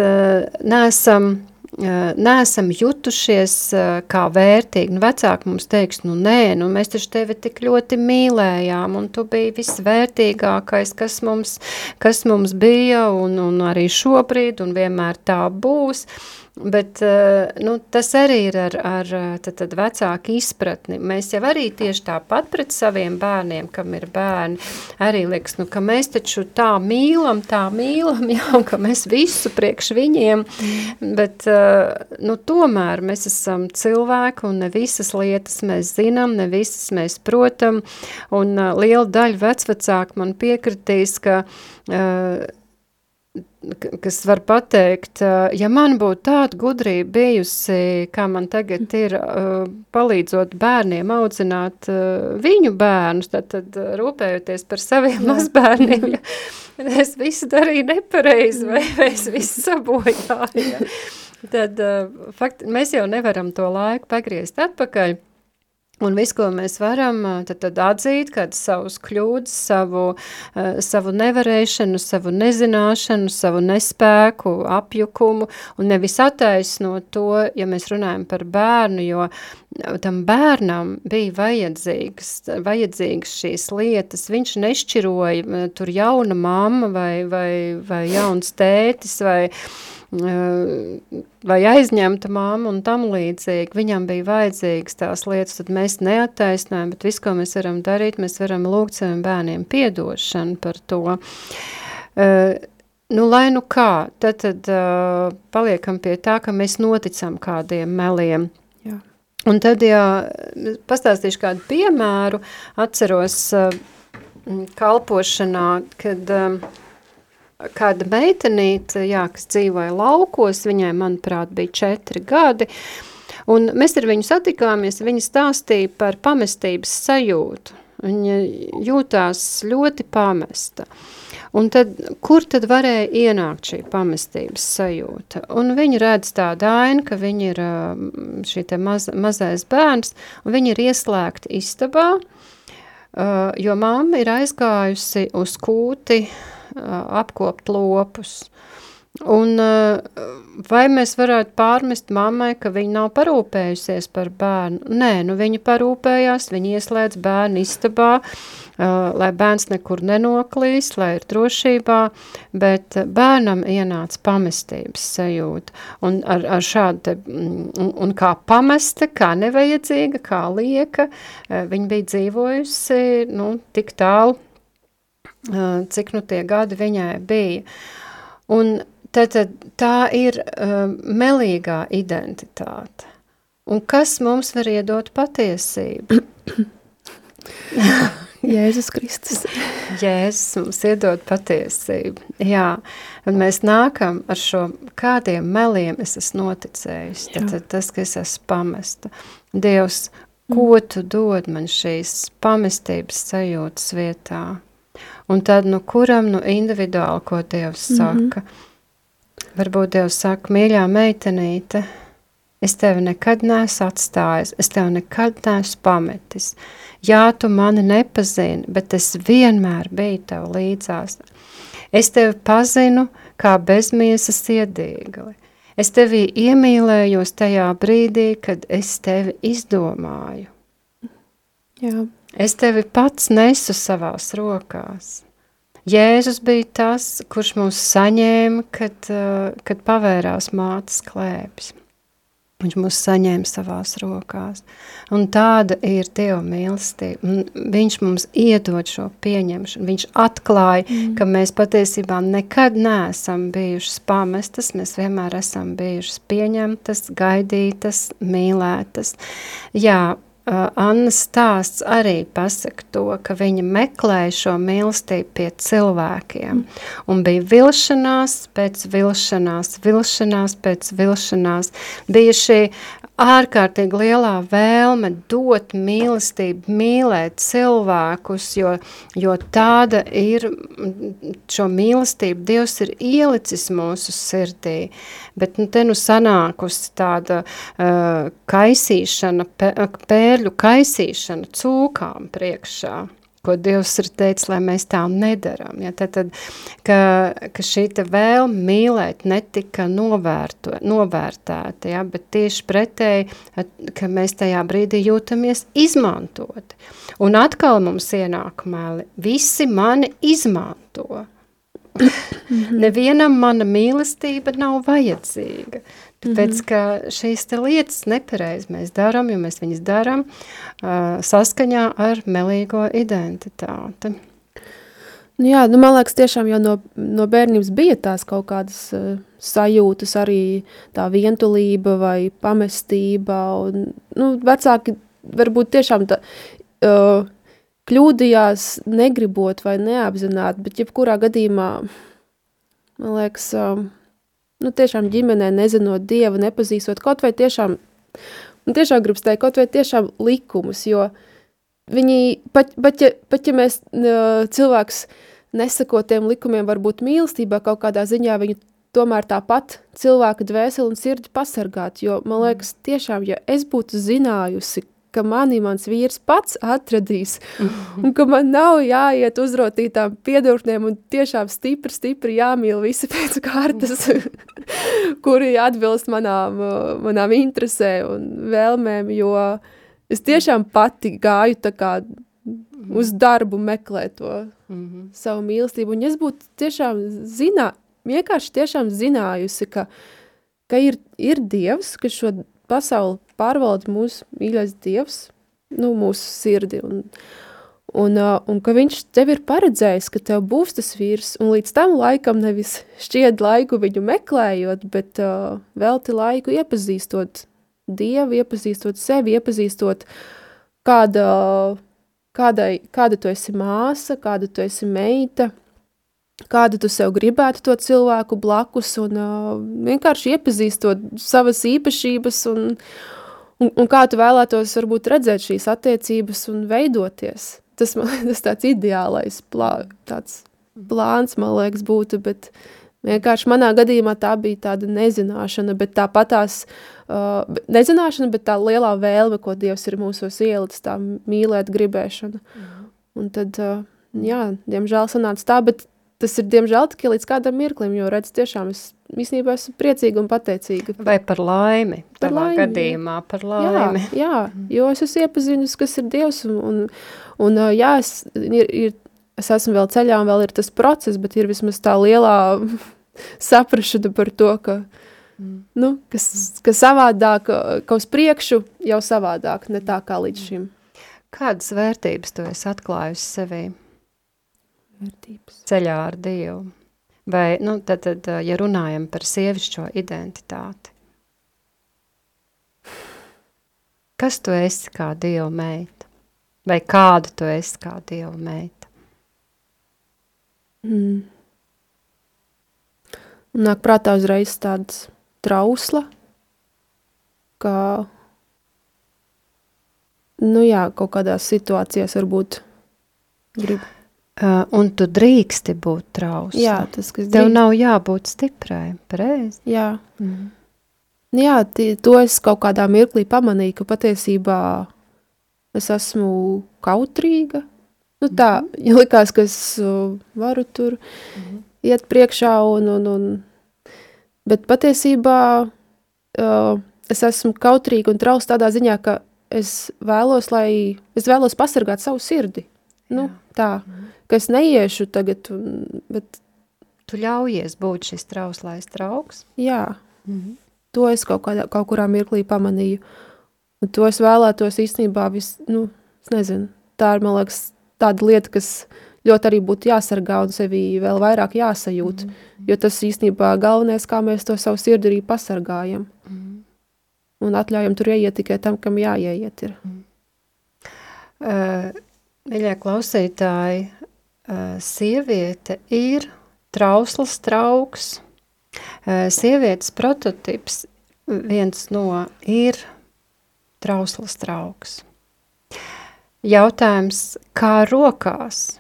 [SPEAKER 3] neesam neesam jutušies kā vērtīgi. Nu, vecāki mums teiks, nu nē, nu mēs taču tevi tik ļoti mīlējām, un tu biji visvērtīgākais, kas mums, kas mums bija, un, un arī šobrīd, un vienmēr tā būs. Bet uh, nu, tas arī ir ar, ar tad, tad vecāku izpratni. Mēs jau arī tieši tāpat pret saviem bērniem, kam ir bērni, arī liekas, nu, ka mēs taču tā mīlam, tā mīlam, jā, un ka mēs visu priekš viņiem, bet uh, nu, tomēr mēs esam cilvēki un ne visas lietas mēs zinām, ne visas mēs protam, un liela daļa vecvecāku man piekritīs, ka uh, kas var pateikt, ja man būtu tāda gudrība bijusi, kā man tagad ir, palīdzot bērniem audzināt viņu bērnus, tad, tad rūpējoties par saviem mazbērniem, ja es visu darīju nepareizi vai, vai es visu sabojāju, ja. tad fakt, mēs jau nevaram to laiku pagriezt atpakaļ. Un viss, ko mēs varam, tad, tad atzīt, kad savus kļūdas, savu, savu nevarēšanu, savu nezināšanu, savu nespēku, apjukumu, un nevis attaisnot to, ja mēs runājam par bērnu, jo tam bērnam bija vajadzīgas, vajadzīgas šīs lietas. Viņš nešķiroja tur jauna mamma vai, vai, vai jauns tētis vai, vai aizņemta māma un tam līdzīgi. Viņam bija vajadzīgas tās lietas, tad mēs neattaisnojam, bet viss, ko mēs varam darīt, mēs varam lūgt saviem bērniem piedošanu par to. Nu, lai nu kā, tad, tad uh, paliekam pie tā, ka mēs noticam kādiem meliem. Jā. Un tad, ja pastāstīšu kādu piemēru, atceros uh, kalpošanā, kad uh, kāda meitenīte, jā, kas dzīvoja laukos, viņai, manuprāt, bija četri gadi, un mēs ar viņu satikāmies, viņa stāstīja par pamestības sajūtu. Viņa jūtās ļoti pamesta. Un tad, kur tad varēja ienākt šī pamestības sajūta? Un viņa redz tādu ainu, ka viņa ir šī te maz, mazais bērns, un viņa ir ieslēgta istabā, jo mamma ir aizgājusi uz kūti apkopt lopus. Un vai mēs varētu pārmest mammai, ka viņa nav parūpējusies par bērnu? Nē, nu viņa parūpējās, viņa ieslēdz bērnu istabā, lai bērns nekur nenoklīs, lai ir drošībā, bet bērnam ienāca pamestības sajūta. Un ar, ar šādu te, un, un kā pamesta, kā nevajadzīga, kā lieka, viņa bija dzīvojusi, nu, tik tālu cik nu tie gadi viņai bija. Un tad, tad tā ir uh, melīgā identitāte. Un kas mums var iedot patiesību?
[SPEAKER 4] Jēzus Kristus.
[SPEAKER 3] Jēzus mums iedod patiesību. Jā, un mēs nākam ar šo, kādiem meliem es esmu noticējis. Tad, tad tas, ka es esmu pamesta. Dievs, ko mm. tu dod man šīs pamestības sajūtas vietā? Un tad, nu, kuram nu individuāli, ko Dievs saka? Mm -hmm. Varbūt Dievs saka, mīļā meitenīte, es tevi nekad neesmu atstājis, es tevi nekad neesmu pametis. Jā, tu mani nepazini, bet es vienmēr biju tev līdzās. Es tevi pazinu kā bezmiesas iedīgali. Es tevi iemīlējos tajā brīdī, kad es tevi izdomāju.
[SPEAKER 4] Jā.
[SPEAKER 3] Es tevi pats nesu savās rokās. Jēzus bija tas, kurš mūs saņēma, kad, uh, kad pavērās mātes klēpis. Viņš mūs saņēma savās rokās. Un tāda ir Dieva mīlestība. Viņš mums iedod šo pieņemšanu. Viņš atklāja, mm. ka mēs patiesībā nekad neesam bijušas pamestas, mēs vienmēr esam bijušas pieņemtas, gaidītas, mīlētas. Jā, Annas stāsts arī pasaka to, ka viņa meklēja šo mīlestību pie cilvēkiem. Un bija vilšanās pēc vilšanās, vilšanās pēc vilšanās. Bija šī ārkārtīgi lielā vēlme dot mīlestību, mīlēt cilvēkus, jo, jo tāda ir šo mīlestību Dievs ir ielicis mūsu sirdī, bet nu, te nu sanākusi tāda uh, kaisīšana, pērļu kaisīšana cūkām priekšā ko Dievs ir teicis, lai mēs tā nedaram. Ja? Tad, tad, ka, ka šī vēlme mīlēt netika novērto, novērtēta, ja? bet tieši pretēji, ka mēs tajā brīdī jūtamies izmantoti. Un atkal mums ienāk meli, visi mani izmanto. Nevienam mana mīlestība nav vajadzīga. Tāpēc, mm -hmm. ka šīs lietas nepareizi mēs darām, jo mēs viņas darām uh, saskaņā ar melīgo identitāti.
[SPEAKER 4] Nu jā, nu man liekas, tiešām jau no, no bērnības bija tās kaut kādas uh, sajūtas, arī tā vientulība vai pamestība. Un, nu, vecāki varbūt tiešām tā, uh, kļūdījās negribot vai neapzināt, bet jebkurā gadījumā, man liekas, uh, nu, tiešām ģimenē nezinot Dievu, nepazīstot kaut vai tiešām, un tiešām gribas teikt, kaut vai tiešām likumus, jo viņi, pat, pat, ja, pat ja mēs cilvēks nesako tiem likumiem, varbūt mīlestībā kaut kādā ziņā viņu tomēr tāpat cilvēka dvēseli un sirdi pasargāt, jo man liekas tiešām, ja es būtu zinājusi, ka mani mans vīrs pats atradīs, un ka man nav jāiet uzrotītām piedurknēm un tiešām stipri, stipri jāmīl visi pēc kārtas, kuri atbilst manām, manām interesē un vēlmēm, jo es tiešām pati gāju tā kā uz darbu meklēt to mm -hmm. savu mīlestību, un es būtu tiešām zinā, vienkārši tiešām zinājusi, ka, ka ir, ir Dievs, kas šo pasauli pārvalda mūsu mīļais Dievs, nu, mūsu sirdi, un, un, un ka viņš tev ir paredzējis, ka tev būs tas vīrs, un līdz tam laikam nevis šķied laiku viņu meklējot, bet uh, velti laiku iepazīstot Dievu, iepazīstot sevi, iepazīstot kāda, kādai, kāda tu esi māsa, kāda tu esi meita, kādu tu sev gribētu to cilvēku blakus un uh, vienkārši iepazīstot savas īpašības un, un, un kā tu vēlētos varbūt redzēt šīs attiecības un veidoties. Tas man tas tāds ideālais plā, tāds plāns, man liekas, būtu, bet vienkārši manā gadījumā tā bija tāda nezināšana, bet tāpat tās, uh, nezināšana, bet tā lielā vēlme, ko Dievs ir mūsos ielicis, tā mīlēt gribēšana. Mm. Un tad, uh, jā, diemžēl sanāca tā, bet tas ir diemžēl tikai līdz kādam mirklim, jo redz tiešām es īstenībā esmu priecīga un pateicīga.
[SPEAKER 3] Vai par laimi, par laimi, gadījumā, par laimi.
[SPEAKER 4] Jā, jā, jo es esmu iepazinis, kas ir Dievs, un, un, un jā, es, ir, ir, es esmu vēl ceļā, un vēl ir tas process, bet ir vismaz tā lielā saprašana par to, ka, mm. nu, kas, ka savādāk, ka uz priekšu jau savādāk, ne tā kā līdz šim.
[SPEAKER 3] Kādas vērtības tu esi atklājusi sevī?
[SPEAKER 4] Vērtības.
[SPEAKER 3] Ceļā ar Dievu. Vai, nu, tad, tad, ja runājam par sievišķo identitāti, kas tu esi kā Dieva meita? Vai kāda tu esi kā Dieva meita?
[SPEAKER 4] Mm. Nāk prātā uzreiz tāds trausla, kā, nu jā, kaut kādās situācijās varbūt grib
[SPEAKER 3] Uh, un tu drīksti būt trausla.
[SPEAKER 4] Jā, tas, kas
[SPEAKER 3] Tev drīkst. nav jābūt stiprai, pareizi.
[SPEAKER 4] Jā. Mm. Jā, tī, to es kaut kādā mirklī pamanīju, ka patiesībā es esmu kautrīga. Nu tā, mm -hmm. ja likās, ka es uh, varu tur mm -hmm. iet priekšā un, un, un bet patiesībā uh, es esmu kautrīga un traus tādā ziņā, ka es vēlos, lai, es vēlos pasargāt savu sirdi. Nu, Jā. tā. Mm ka es neiešu tagad, bet...
[SPEAKER 3] Tu ļaujies būt šis trauslais trauks?
[SPEAKER 4] Jā, mm -hmm. to es kaut, kādā, kaut kurā mirklī pamanīju. Un to es vēlētos īstenībā vis, nu, es nezinu, tā ir, man liekas, tāda lieta, kas ļoti arī būtu jāsargā un sevi vēl vairāk jāsajūt, mm -hmm. jo tas īstenībā galvenais, kā mēs to savu sirdi arī pasargājam. Mm -hmm. Un atļaujam tur ieiet tikai tam, kam jāieiet ir. Mm
[SPEAKER 3] uh, Mīļie klausītāji, sieviete ir trausls trauks. Sievietes prototips viens no ir trausls trauks. Jautājums, kā rokās?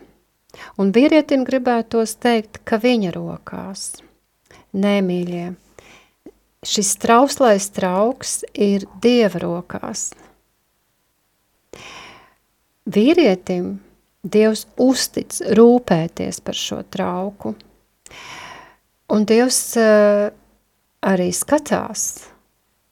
[SPEAKER 3] Un vīrietim gribētos teikt, ka viņa rokās. Nē, mīļie, šis trauslais trauks ir Dieva rokās. Vīrietim Dievs uztic rūpēties par šo trauku. Un Dievs uh, arī skatās,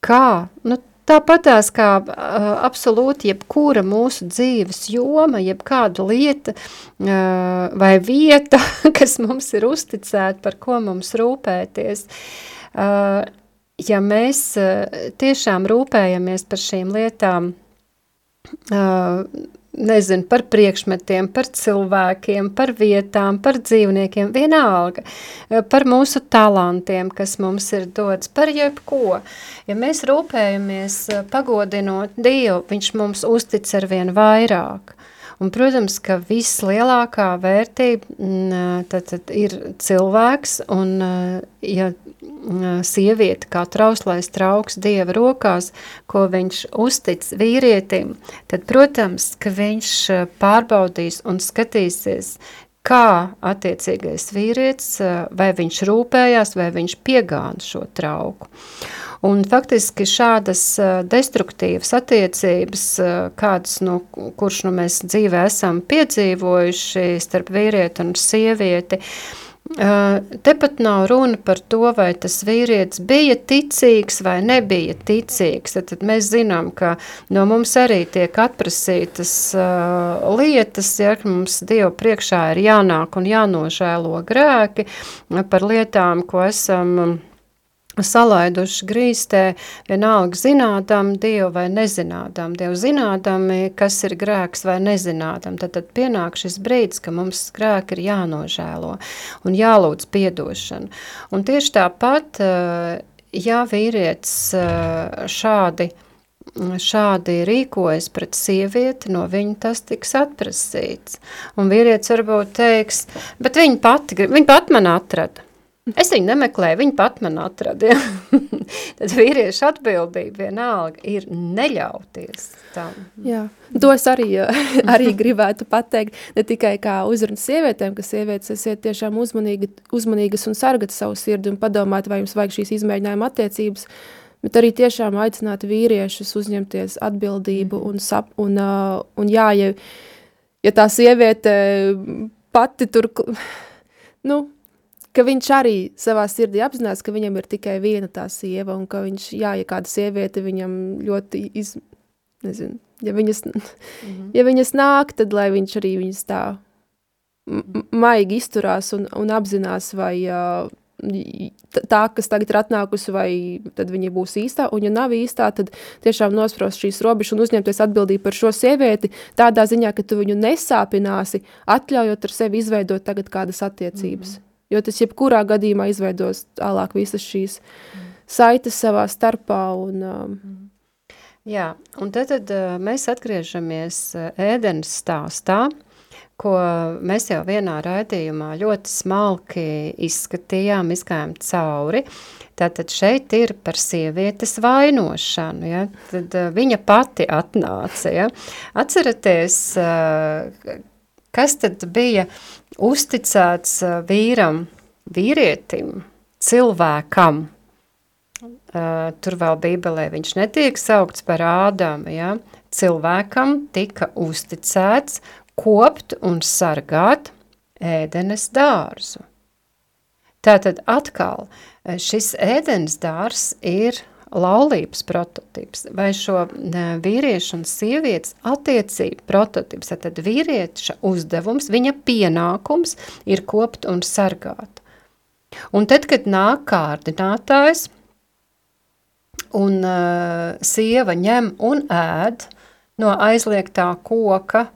[SPEAKER 3] kā, nu, tāpatās kā uh, absolūti jebkura mūsu dzīves joma, jebkāda lieta uh, vai vieta, kas mums ir uzticēta, par ko mums rūpēties, uh, ja mēs tiešām rūpējamies par šīm lietām, nezinu, par priekšmetiem, par cilvēkiem, par vietām, par dzīvniekiem, vienalga, par mūsu talantiem, kas mums ir dots, par jebko. Ja mēs rūpējamies pagodinot Dievu, viņš mums uztic ar vien vairāk. Un, protams, ka vislielākā vērtība mm, tad, tad ir cilvēks, un ja mm, sieviete kā trauslais trauks Dieva rokās, ko viņš uztic vīrietim, tad, protams, ka viņš pārbaudīs un skatīsies, kā attiecīgais vīrietis, vai viņš rūpējās, vai viņš piegāna šo trauku. Un faktiski šādas destruktīvas attiecības, kādas, nu, kurš nu, mēs dzīvē esam piedzīvojuši starp vīrieti un sievieti, Tepat nav runa par to, vai tas vīrietis bija ticīgs vai nebija ticīgs. Tad, tad mēs zinām, ka no mums arī tiek atprasītas uh, lietas, ja mums Dievu priekšā ir jānāk un jānožēlo grēki par lietām, ko esam. Um, salaiduši grīstē, vienalga zinādam Dievu vai nezinādam Dievu, zinādam, kas ir grēks vai nezinādam, tad, tad pienāk šis brīdis, ka mums grēki ir jānožēlo un jālūdz piedošanu. Un tieši tāpat, eh, ja vīrietis eh, šādi šādi rīkojas pret sievieti, no viņa tas tiks atprasīts. Un vīrietis varbūt teiks, bet viņa pati, viņa pat man atrada. Es viņu nemeklēju, viņa pat man atrada. Ja? Tad vīriešu atbildība vienalga ir neļauties tam.
[SPEAKER 4] Jā, to es arī, arī gribētu pateikt, ne tikai kā uzruna sievietēm, ka sievietes esiet tiešām uzmanīgi, uzmanīgas un sargat savu sirdi un padomāt, vai jums vajag šīs izmēģinājuma attiecības, bet arī tiešām aicināt vīriešus uzņemties atbildību un, sap, un, un jā, ja, ja tā sieviete pati tur, nu, ka viņš arī savā sirdī apzinās, ka viņam ir tikai viena tā sieva, un ka viņš, jā, ja kāda sieviete viņam ļoti iz, nezinu, ja viņas, mm -hmm. ja viņas nāk, tad lai viņš arī viņas tā maigi izturās un, un apzinās, vai uh, tā, kas tagad ir atnākusi, vai tad viņa būs īstā, un ja nav īstā, tad tiešām nosprost šīs robežas un uzņemties atbildību par šo sievieti tādā ziņā, ka tu viņu nesāpināsi, atļaujot ar sevi izveidot tagad kādas attiecības. Mm -hmm jo tas jebkurā gadījumā izveidos tālāk visas šīs saites savā starpā. Un, um,
[SPEAKER 3] Jā, un tad, tad uh, mēs atgriežamies uh, ēdenes stāstā, ko mēs jau vienā raidījumā ļoti smalki izskatījām, izgājām cauri. Tātad šeit ir par sievietes vainošanu, ja? tad uh, viņa pati atnāca. Ja? Atceraties, kas tad bija uzticēts uh, vīram, vīrietim, cilvēkam. Uh, tur vēl bībelē viņš netiek saukts par ādamu, ja? cilvēkam tika uzticēts kopt un sargāt ēdenes dārzu. Tātad atkal šis ēdenes dārs ir laulības prototips vai šo vīriešu un sievietes attiecību prototips. Tad vīrieša uzdevums, viņa pienākums ir kopt un sargāt. Un tad, kad nāk kārdinātājs un uh, sieva ņem un ēd no aizliegtā koka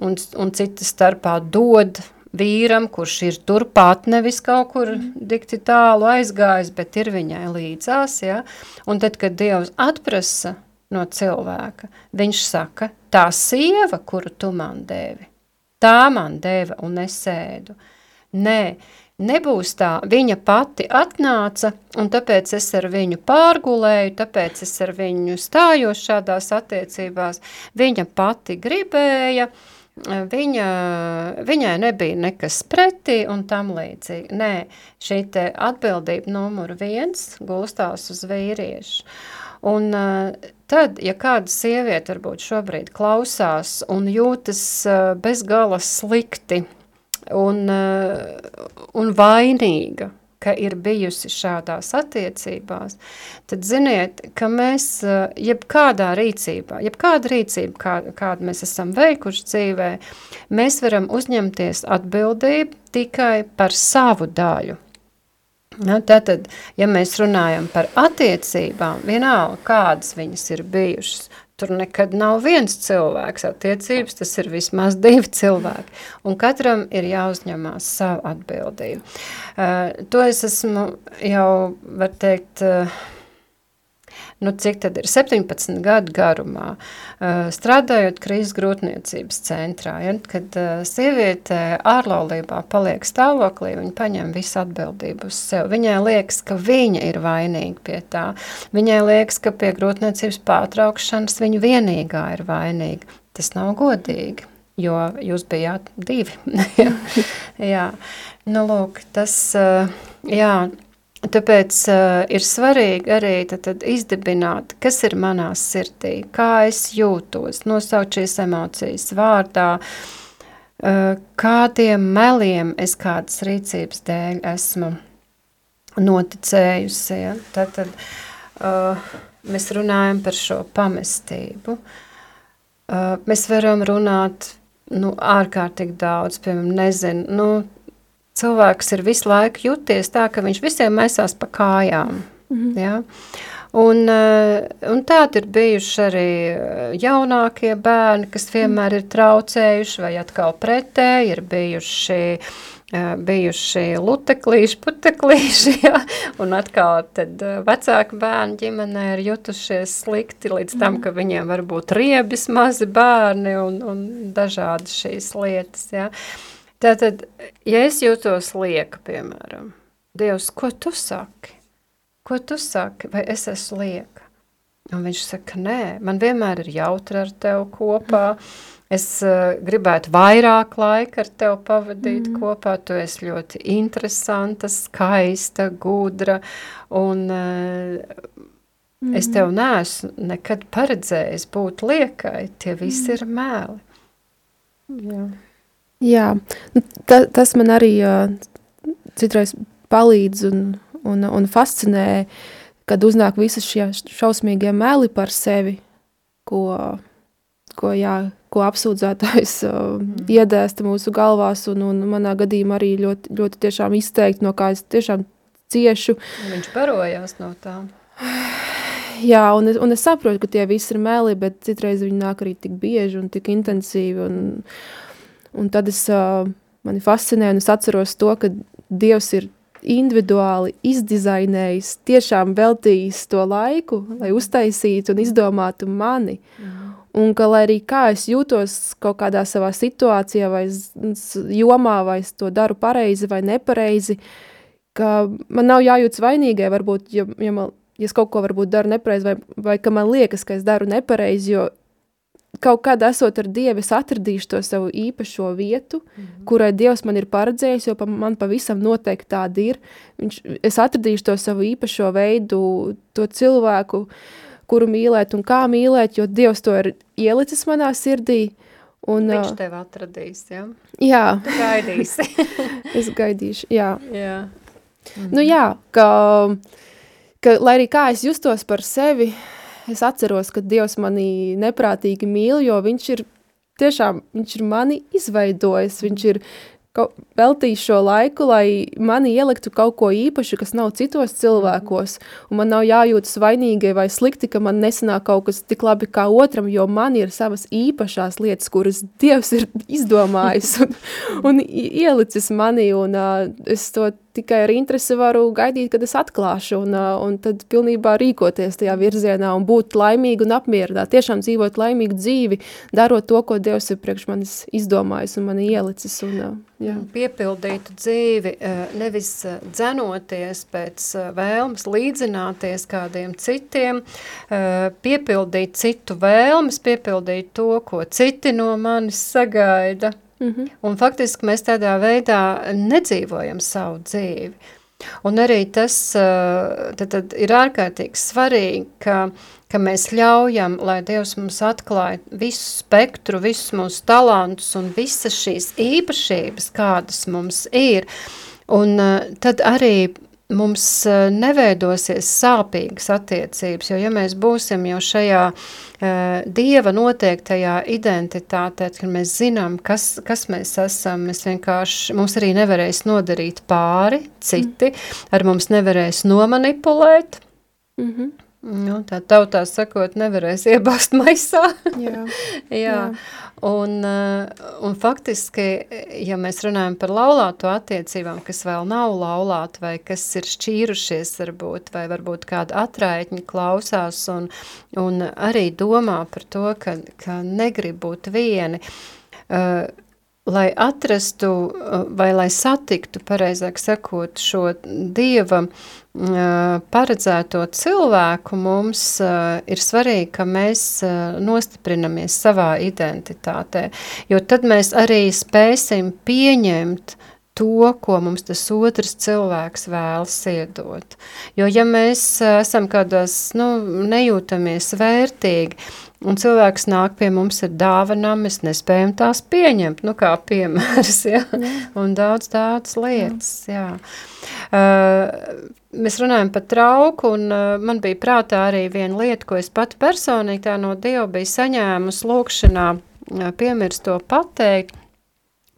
[SPEAKER 3] un, un citas starpā dod vīram, kurš ir turpat, nevis kaut kur dikti tālu aizgājis, bet ir viņai līdzās, ja? un tad, kad Dievs atprasa no cilvēka, viņš saka, tā sieva, kuru tu man devi, tā man deva un es ēdu. Nē, nebūs tā, viņa pati atnāca, un tāpēc es ar viņu pārgulēju, tāpēc es ar viņu stājos šādās attiecībās, viņa pati gribēja, uh, viņa, viņai nebija nekas pretī un tam līdzīgi. Nē, šī atbildība numur viens gulstās uz vīriešu. Un tad, ja kāda sieviete varbūt šobrīd klausās un jūtas bezgala slikti un, un vainīga, ka ir bijusi šādās attiecībās, tad ziniet, ka mēs eh, jebkādā rīcībā, jebkāda rīcība, kā, kādu mēs esam veikuši dzīvē, mēs varam uzņemties atbildību tikai par savu daļu. Ja, tātad, ja mēs runājam par attiecībām, vienalga, kādas viņas ir bijušas, tur nekad nav viens cilvēks attiecības, tas ir vismaz divi cilvēki, un katram ir jāuzņemās savu atbildību. Uh, to es esmu jau, var teikt, uh, nu, cik tad ir 17 gadu garumā, uh, strādājot krīzes grūtniecības centrā, ja, kad uh, sieviete ārlaulībā paliek stāvoklī, viņa paņem visu atbildību uz sevi. Viņai liekas, ka viņa ir vainīga pie tā. Viņai liekas, ka pie grūtniecības pārtraukšanas viņa vienīgā ir vainīga. Tas nav godīgi, jo jūs bijāt divi. jā, nu lūk, tas, uh, jā, Tāpēc uh, ir svarīgi arī tad, tad izdibināt, kas ir manā sirdī, kā es jūtos, nosaukt šīs emocijas vārdā, uh, kādiem meliem es kādas rīcības dēļ esmu noticējusi. Ja? Tad, tad uh, mēs runājam par šo pamestību. Uh, mēs varam runāt nu, ārkārtīgi daudz, piemēram, nezinu, nu, cilvēks ir visu laiku juties tā, ka viņš visiem maisās pa kājām. Mm -hmm. ja? Un, eh, un tādi ir bijuši arī eh, jaunākie bērni, kas vienmēr ir traucējuši, vai atkal pretēji ir bijuši, eh, bijuši luteklīši, puteklīši, ja? un atkal tad vecāki bērni ģimenē ir jutušies slikti līdz tam, ka viņiem var būt riebis mazi bērni un, un dažādi šīs lietas, ja? Tātad, ja es jūtos lieka, piemēram, Dievs, ko tu saki? Ko tu saki? Vai es esmu lieka? Un viņš saka, nē, man vienmēr ir jautri ar tevi kopā. Es uh, gribētu vairāk laika ar tevi pavadīt mm. kopā. Tu esi ļoti interesanta, skaista, gudra. Un uh, mm. es tev neesmu nekad paredzējis būt liekai. Tie visi mm. ir mēli. Jā.
[SPEAKER 4] Jā, nu, ta, tas man arī uh, citreiz palīdz un, un, un fascinē, kad uznāk visas šie šausmīgie meli par sevi, ko, ko, jā, ko apsūdzētājs uh, mm. iedēsta mūsu galvās, un, un manā gadījumā arī ļoti, ļoti tiešām izteikti, no kā es tiešām ciešu.
[SPEAKER 3] Viņš barojās no tām.
[SPEAKER 4] Jā, un es, un es saprotu, ka tie visi ir meli, bet citreiz viņi nāk arī tik bieži un tik intensīvi, un, uh, Un tad es, uh, mani fascinē, un es atceros to, ka Dievs ir individuāli izdizainējis, tiešām veltījis to laiku, lai uztaisītu un izdomātu mani. Mm. Un ka, lai arī kā es jūtos kaut kādā savā situācijā vai jomā, vai es to daru pareizi vai nepareizi, ka man nav jājūtas vainīgai, varbūt, ja, ja, man, ja es kaut ko varbūt daru nepareizi, vai, vai ka man liekas, ka es daru nepareizi, jo kaut kad esot ar Dievu, es atradīšu to savu īpašo vietu, mm -hmm. kurai Dievs man ir paredzējis, jo pa, man pavisam noteikti tāda ir. Viņš, es atradīšu to savu īpašo veidu, to cilvēku, kuru mīlēt un kā mīlēt, jo Dievs to ir ielicis manā sirdī. Un,
[SPEAKER 3] Viņš tev atradīs, ja?
[SPEAKER 4] Jā.
[SPEAKER 3] Tu gaidīsi.
[SPEAKER 4] es gaidīšu, jā.
[SPEAKER 3] Jā. Mm
[SPEAKER 4] -hmm. Nu jā, ka, ka, lai arī kā es justos par sevi, es atceros, ka Dievs mani neprātīgi mīl, jo viņš ir tiešām, viņš ir mani izveidojis, viņš ir veltījis šo laiku, lai mani ieliktu kaut ko īpašu, kas nav citos cilvēkos, un man nav jājūtas vainīgai vai slikti, ka man nesanāk kaut kas tik labi kā otram, jo man ir savas īpašās lietas, kuras Dievs ir izdomājis un, un ielicis mani, un uh, es to tikai ar interesi varu gaidīt, kad es atklāšu un, un tad pilnībā rīkoties tajā virzienā un būt laimīgi un apmierināti. Tiešām dzīvot laimīgu dzīvi, darot to, ko Dievs ir priekš manis izdomājis un mani ielicis. Un, jā.
[SPEAKER 3] Piepildītu dzīvi, nevis dzenoties pēc vēlmes, līdzināties kādiem citiem, piepildīt citu vēlmes, piepildīt to, ko citi no manis sagaida – Mm -hmm. Un faktiski mēs tādā veidā nedzīvojam savu dzīvi. Un arī tas tad, tad ir ārkārtīgi svarīgi, ka, ka mēs ļaujam, lai Dievs mums atklāja visu spektru, visus mūsu talantus un visas šīs īpašības, kādas mums ir. Un tad arī mums uh, neveidosies sāpīgas attiecības, jo ja mēs būsim jau šajā uh, Dieva noteiktajā identitātē, kad mēs zinām, kas, kas mēs esam, mēs vienkārši, mums arī nevarēs nodarīt pāri citi, mm. ar mums nevarēs nomanipulēt, mm -hmm. Nu, tā tautā sakot, nevarēs iebāzt maisā. Jā. Jā. Jā. Un, eh, un faktiski, ja mēs runājam par laulāto attiecībām, kas vēl nav laulāti vai kas ir šķīrušies varbūt, vai varbūt kāda atraitņa klausās un, un arī domā par to, ka, ka negrib būt vieni, uh, lai atrastu vai lai satiktu, pareizāk sakot, šo Dieva paredzēto cilvēku, mums ir svarīgi, ka mēs nostiprinamies savā identitātē, jo tad mēs arī spēsim pieņemt to, ko mums tas otrs cilvēks vēlas iedot. Jo ja mēs esam kādās, nu, nejūtamies vērtīgi, Un cilvēks nāk pie mums ar dāvanām, mēs nespējam tās pieņemt, nu kā piemērs, ja? un daudz tādas lietas, jā. Uh, mēs runājam par trauku, un uh, man bija prātā arī viena lieta, ko es pat personīgi tā no Dieva biju saņēmusi lūkšanā, uh, piemirst to pateikt,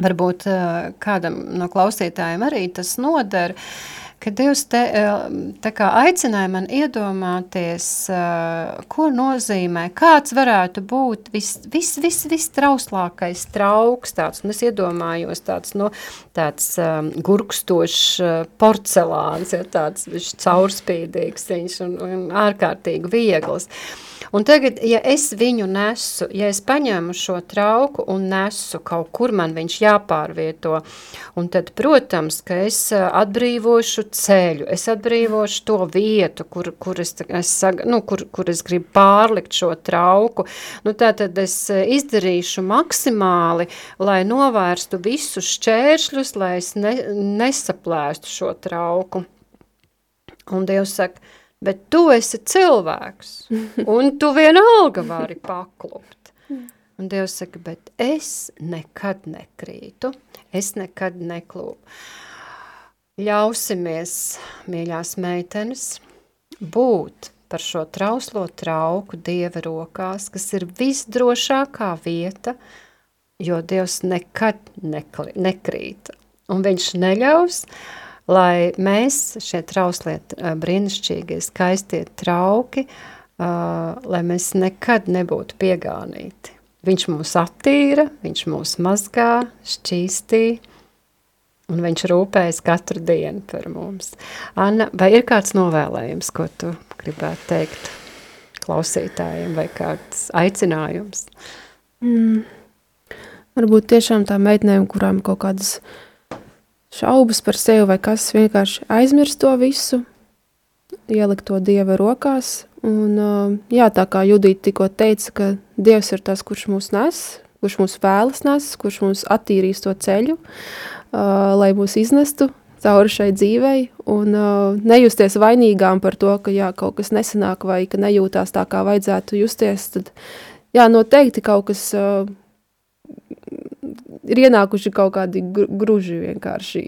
[SPEAKER 3] varbūt uh, kādam no klausītājiem arī tas nodara, uh, ka Dievs te, eh, kā, aicināja man iedomāties, eh, ko nozīmē, kāds varētu būt vistrauslākais vis, vis, vis trauks. Tāds, un es iedomājos tāds, nu, tāds um, gurkstošs porcelāns, ja, tāds caurspīdīgs viņš un, un ārkārtīgi viegls. Uh, Un tagad, ja es viņu nesu, ja es paņemu šo trauku un nesu kaut kur man viņš jāpārvieto, un tad, protams, ka es atbrīvošu ceļu, es atbrīvošu to vietu, kur, kur, es, es, nu, kur, kur es gribu pārlikt šo trauku, nu tā tad es izdarīšu maksimāli, lai novērstu visus šķēršļus, lai es ne, nesaplēstu šo trauku. Un Dievs saka, bet tu esi cilvēks, un tu vienalga vari paklupt. Un Dievs saka, bet es nekad nekrītu, es nekad neklūpu. Ļausimies, mīļās meitenes, būt par šo trauslo trauku Dieva rokās, kas ir visdrošākā vieta, jo Dievs nekad nekli, nekrīt. Un viņš neļaus uh, lai mēs šie trauslie, brīnišķīgie, skaistie trauki, lai mēs nekad nebūtu piegānīti. Viņš mūs attīra, viņš mūs mazgā, šķīstī, un viņš rūpējas katru dienu par mums. Anna, vai ir kāds novēlējums, ko tu gribētu teikt klausītājiem, vai kāds aicinājums?
[SPEAKER 4] Mm. Varbūt tiešām tā meitnēm, kurām kaut kādas uh, šaubas par sevi vai kas vienkārši aizmirst to visu, ielikt to Dieva rokās. Un, jā, tā kā Judita tikko teica, ka Dievs ir tas, kurš mūs nes, kurš mūs vēlas nes, kurš mūs attīrīs to ceļu, lai mūs iznestu cauri šai dzīvei un nejusties vainīgām par to, ka jā, kaut kas nesanāk vai ka nejūtās tā, kā vajadzētu justies, tad jā, noteikti kaut kas ir ienākuši kaut kādi gruži vienkārši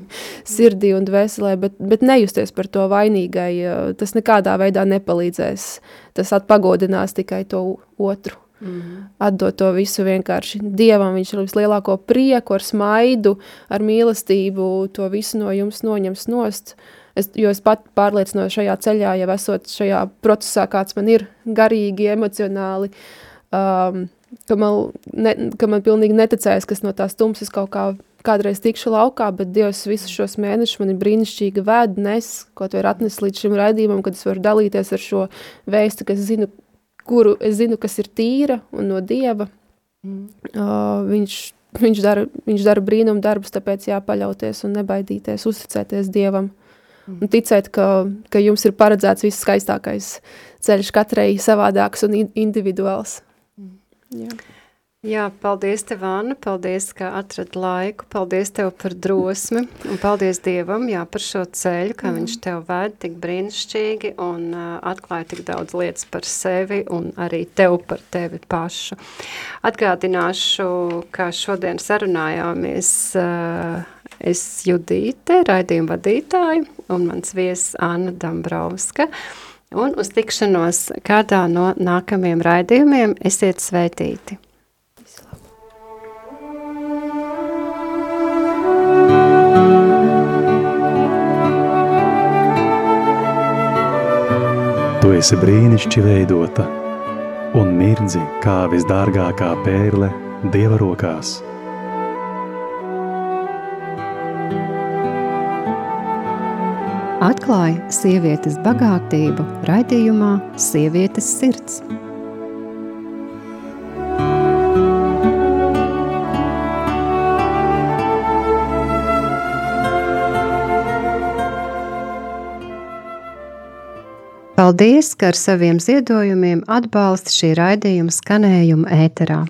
[SPEAKER 4] sirdī un dvēselē, bet, bet nejusties par to vainīgai, tas nekādā veidā nepalīdzēs. Tas atpagodinās tikai to otru. Mm -hmm. Atdot to visu vienkārši Dievam, viņš ir vislielāko prieku, ar smaidu, ar mīlestību, to visu no jums noņems nost. Es, jo es pat pārliecinos šajā ceļā, jau esot šajā procesā, kāds man ir garīgi, emocionāli, um, ka man, ne, ka man pilnīgi neticējas, kas no tās tumsas kaut kā kādreiz tikšu laukā, bet Dievs visus šos mēnešus man ir brīnišķīgi vēd, nes, ko tu ir atnesis līdz šim raidījumam, kad es varu dalīties ar šo vēstu, kas zinu, kuru es zinu, kas ir tīra un no Dieva. Mm. Uh, viņš, viņš, dara, viņš dara brīnumu darbus, tāpēc jāpaļauties un nebaidīties, uzticēties Dievam. Mm. Un ticēt, ka, ka jums ir paredzēts viss skaistākais ceļš katrai savādāks un individuāls. Jā.
[SPEAKER 3] Jā, paldies tev, Anna, paldies, ka atrad laiku, paldies tev par drosmi, un paldies Dievam, jā, par šo ceļu, kā mm. viņš tev ved tik brīnišķīgi un uh, atklāja tik daudz lietas par sevi un arī tev par tevi pašu. Atgādināšu, ka šodien sarunājāmies uh, es Judīte, raidījuma vadītāja, un mans viesis Anna Dambrauska, un uz tikšanos kādā no nākamajiem raidījumiem esiet svētīti.
[SPEAKER 2] Tu esi brīnišķīgi veidota un mirdzi kā visdārgākā pērle Dieva rokās.
[SPEAKER 1] Atklāja sievietes bagātību raidījumā Sievietes sirds. Paldies, ka ar saviem ziedojumiem atbalsta šī raidījuma skanējumu ēterā.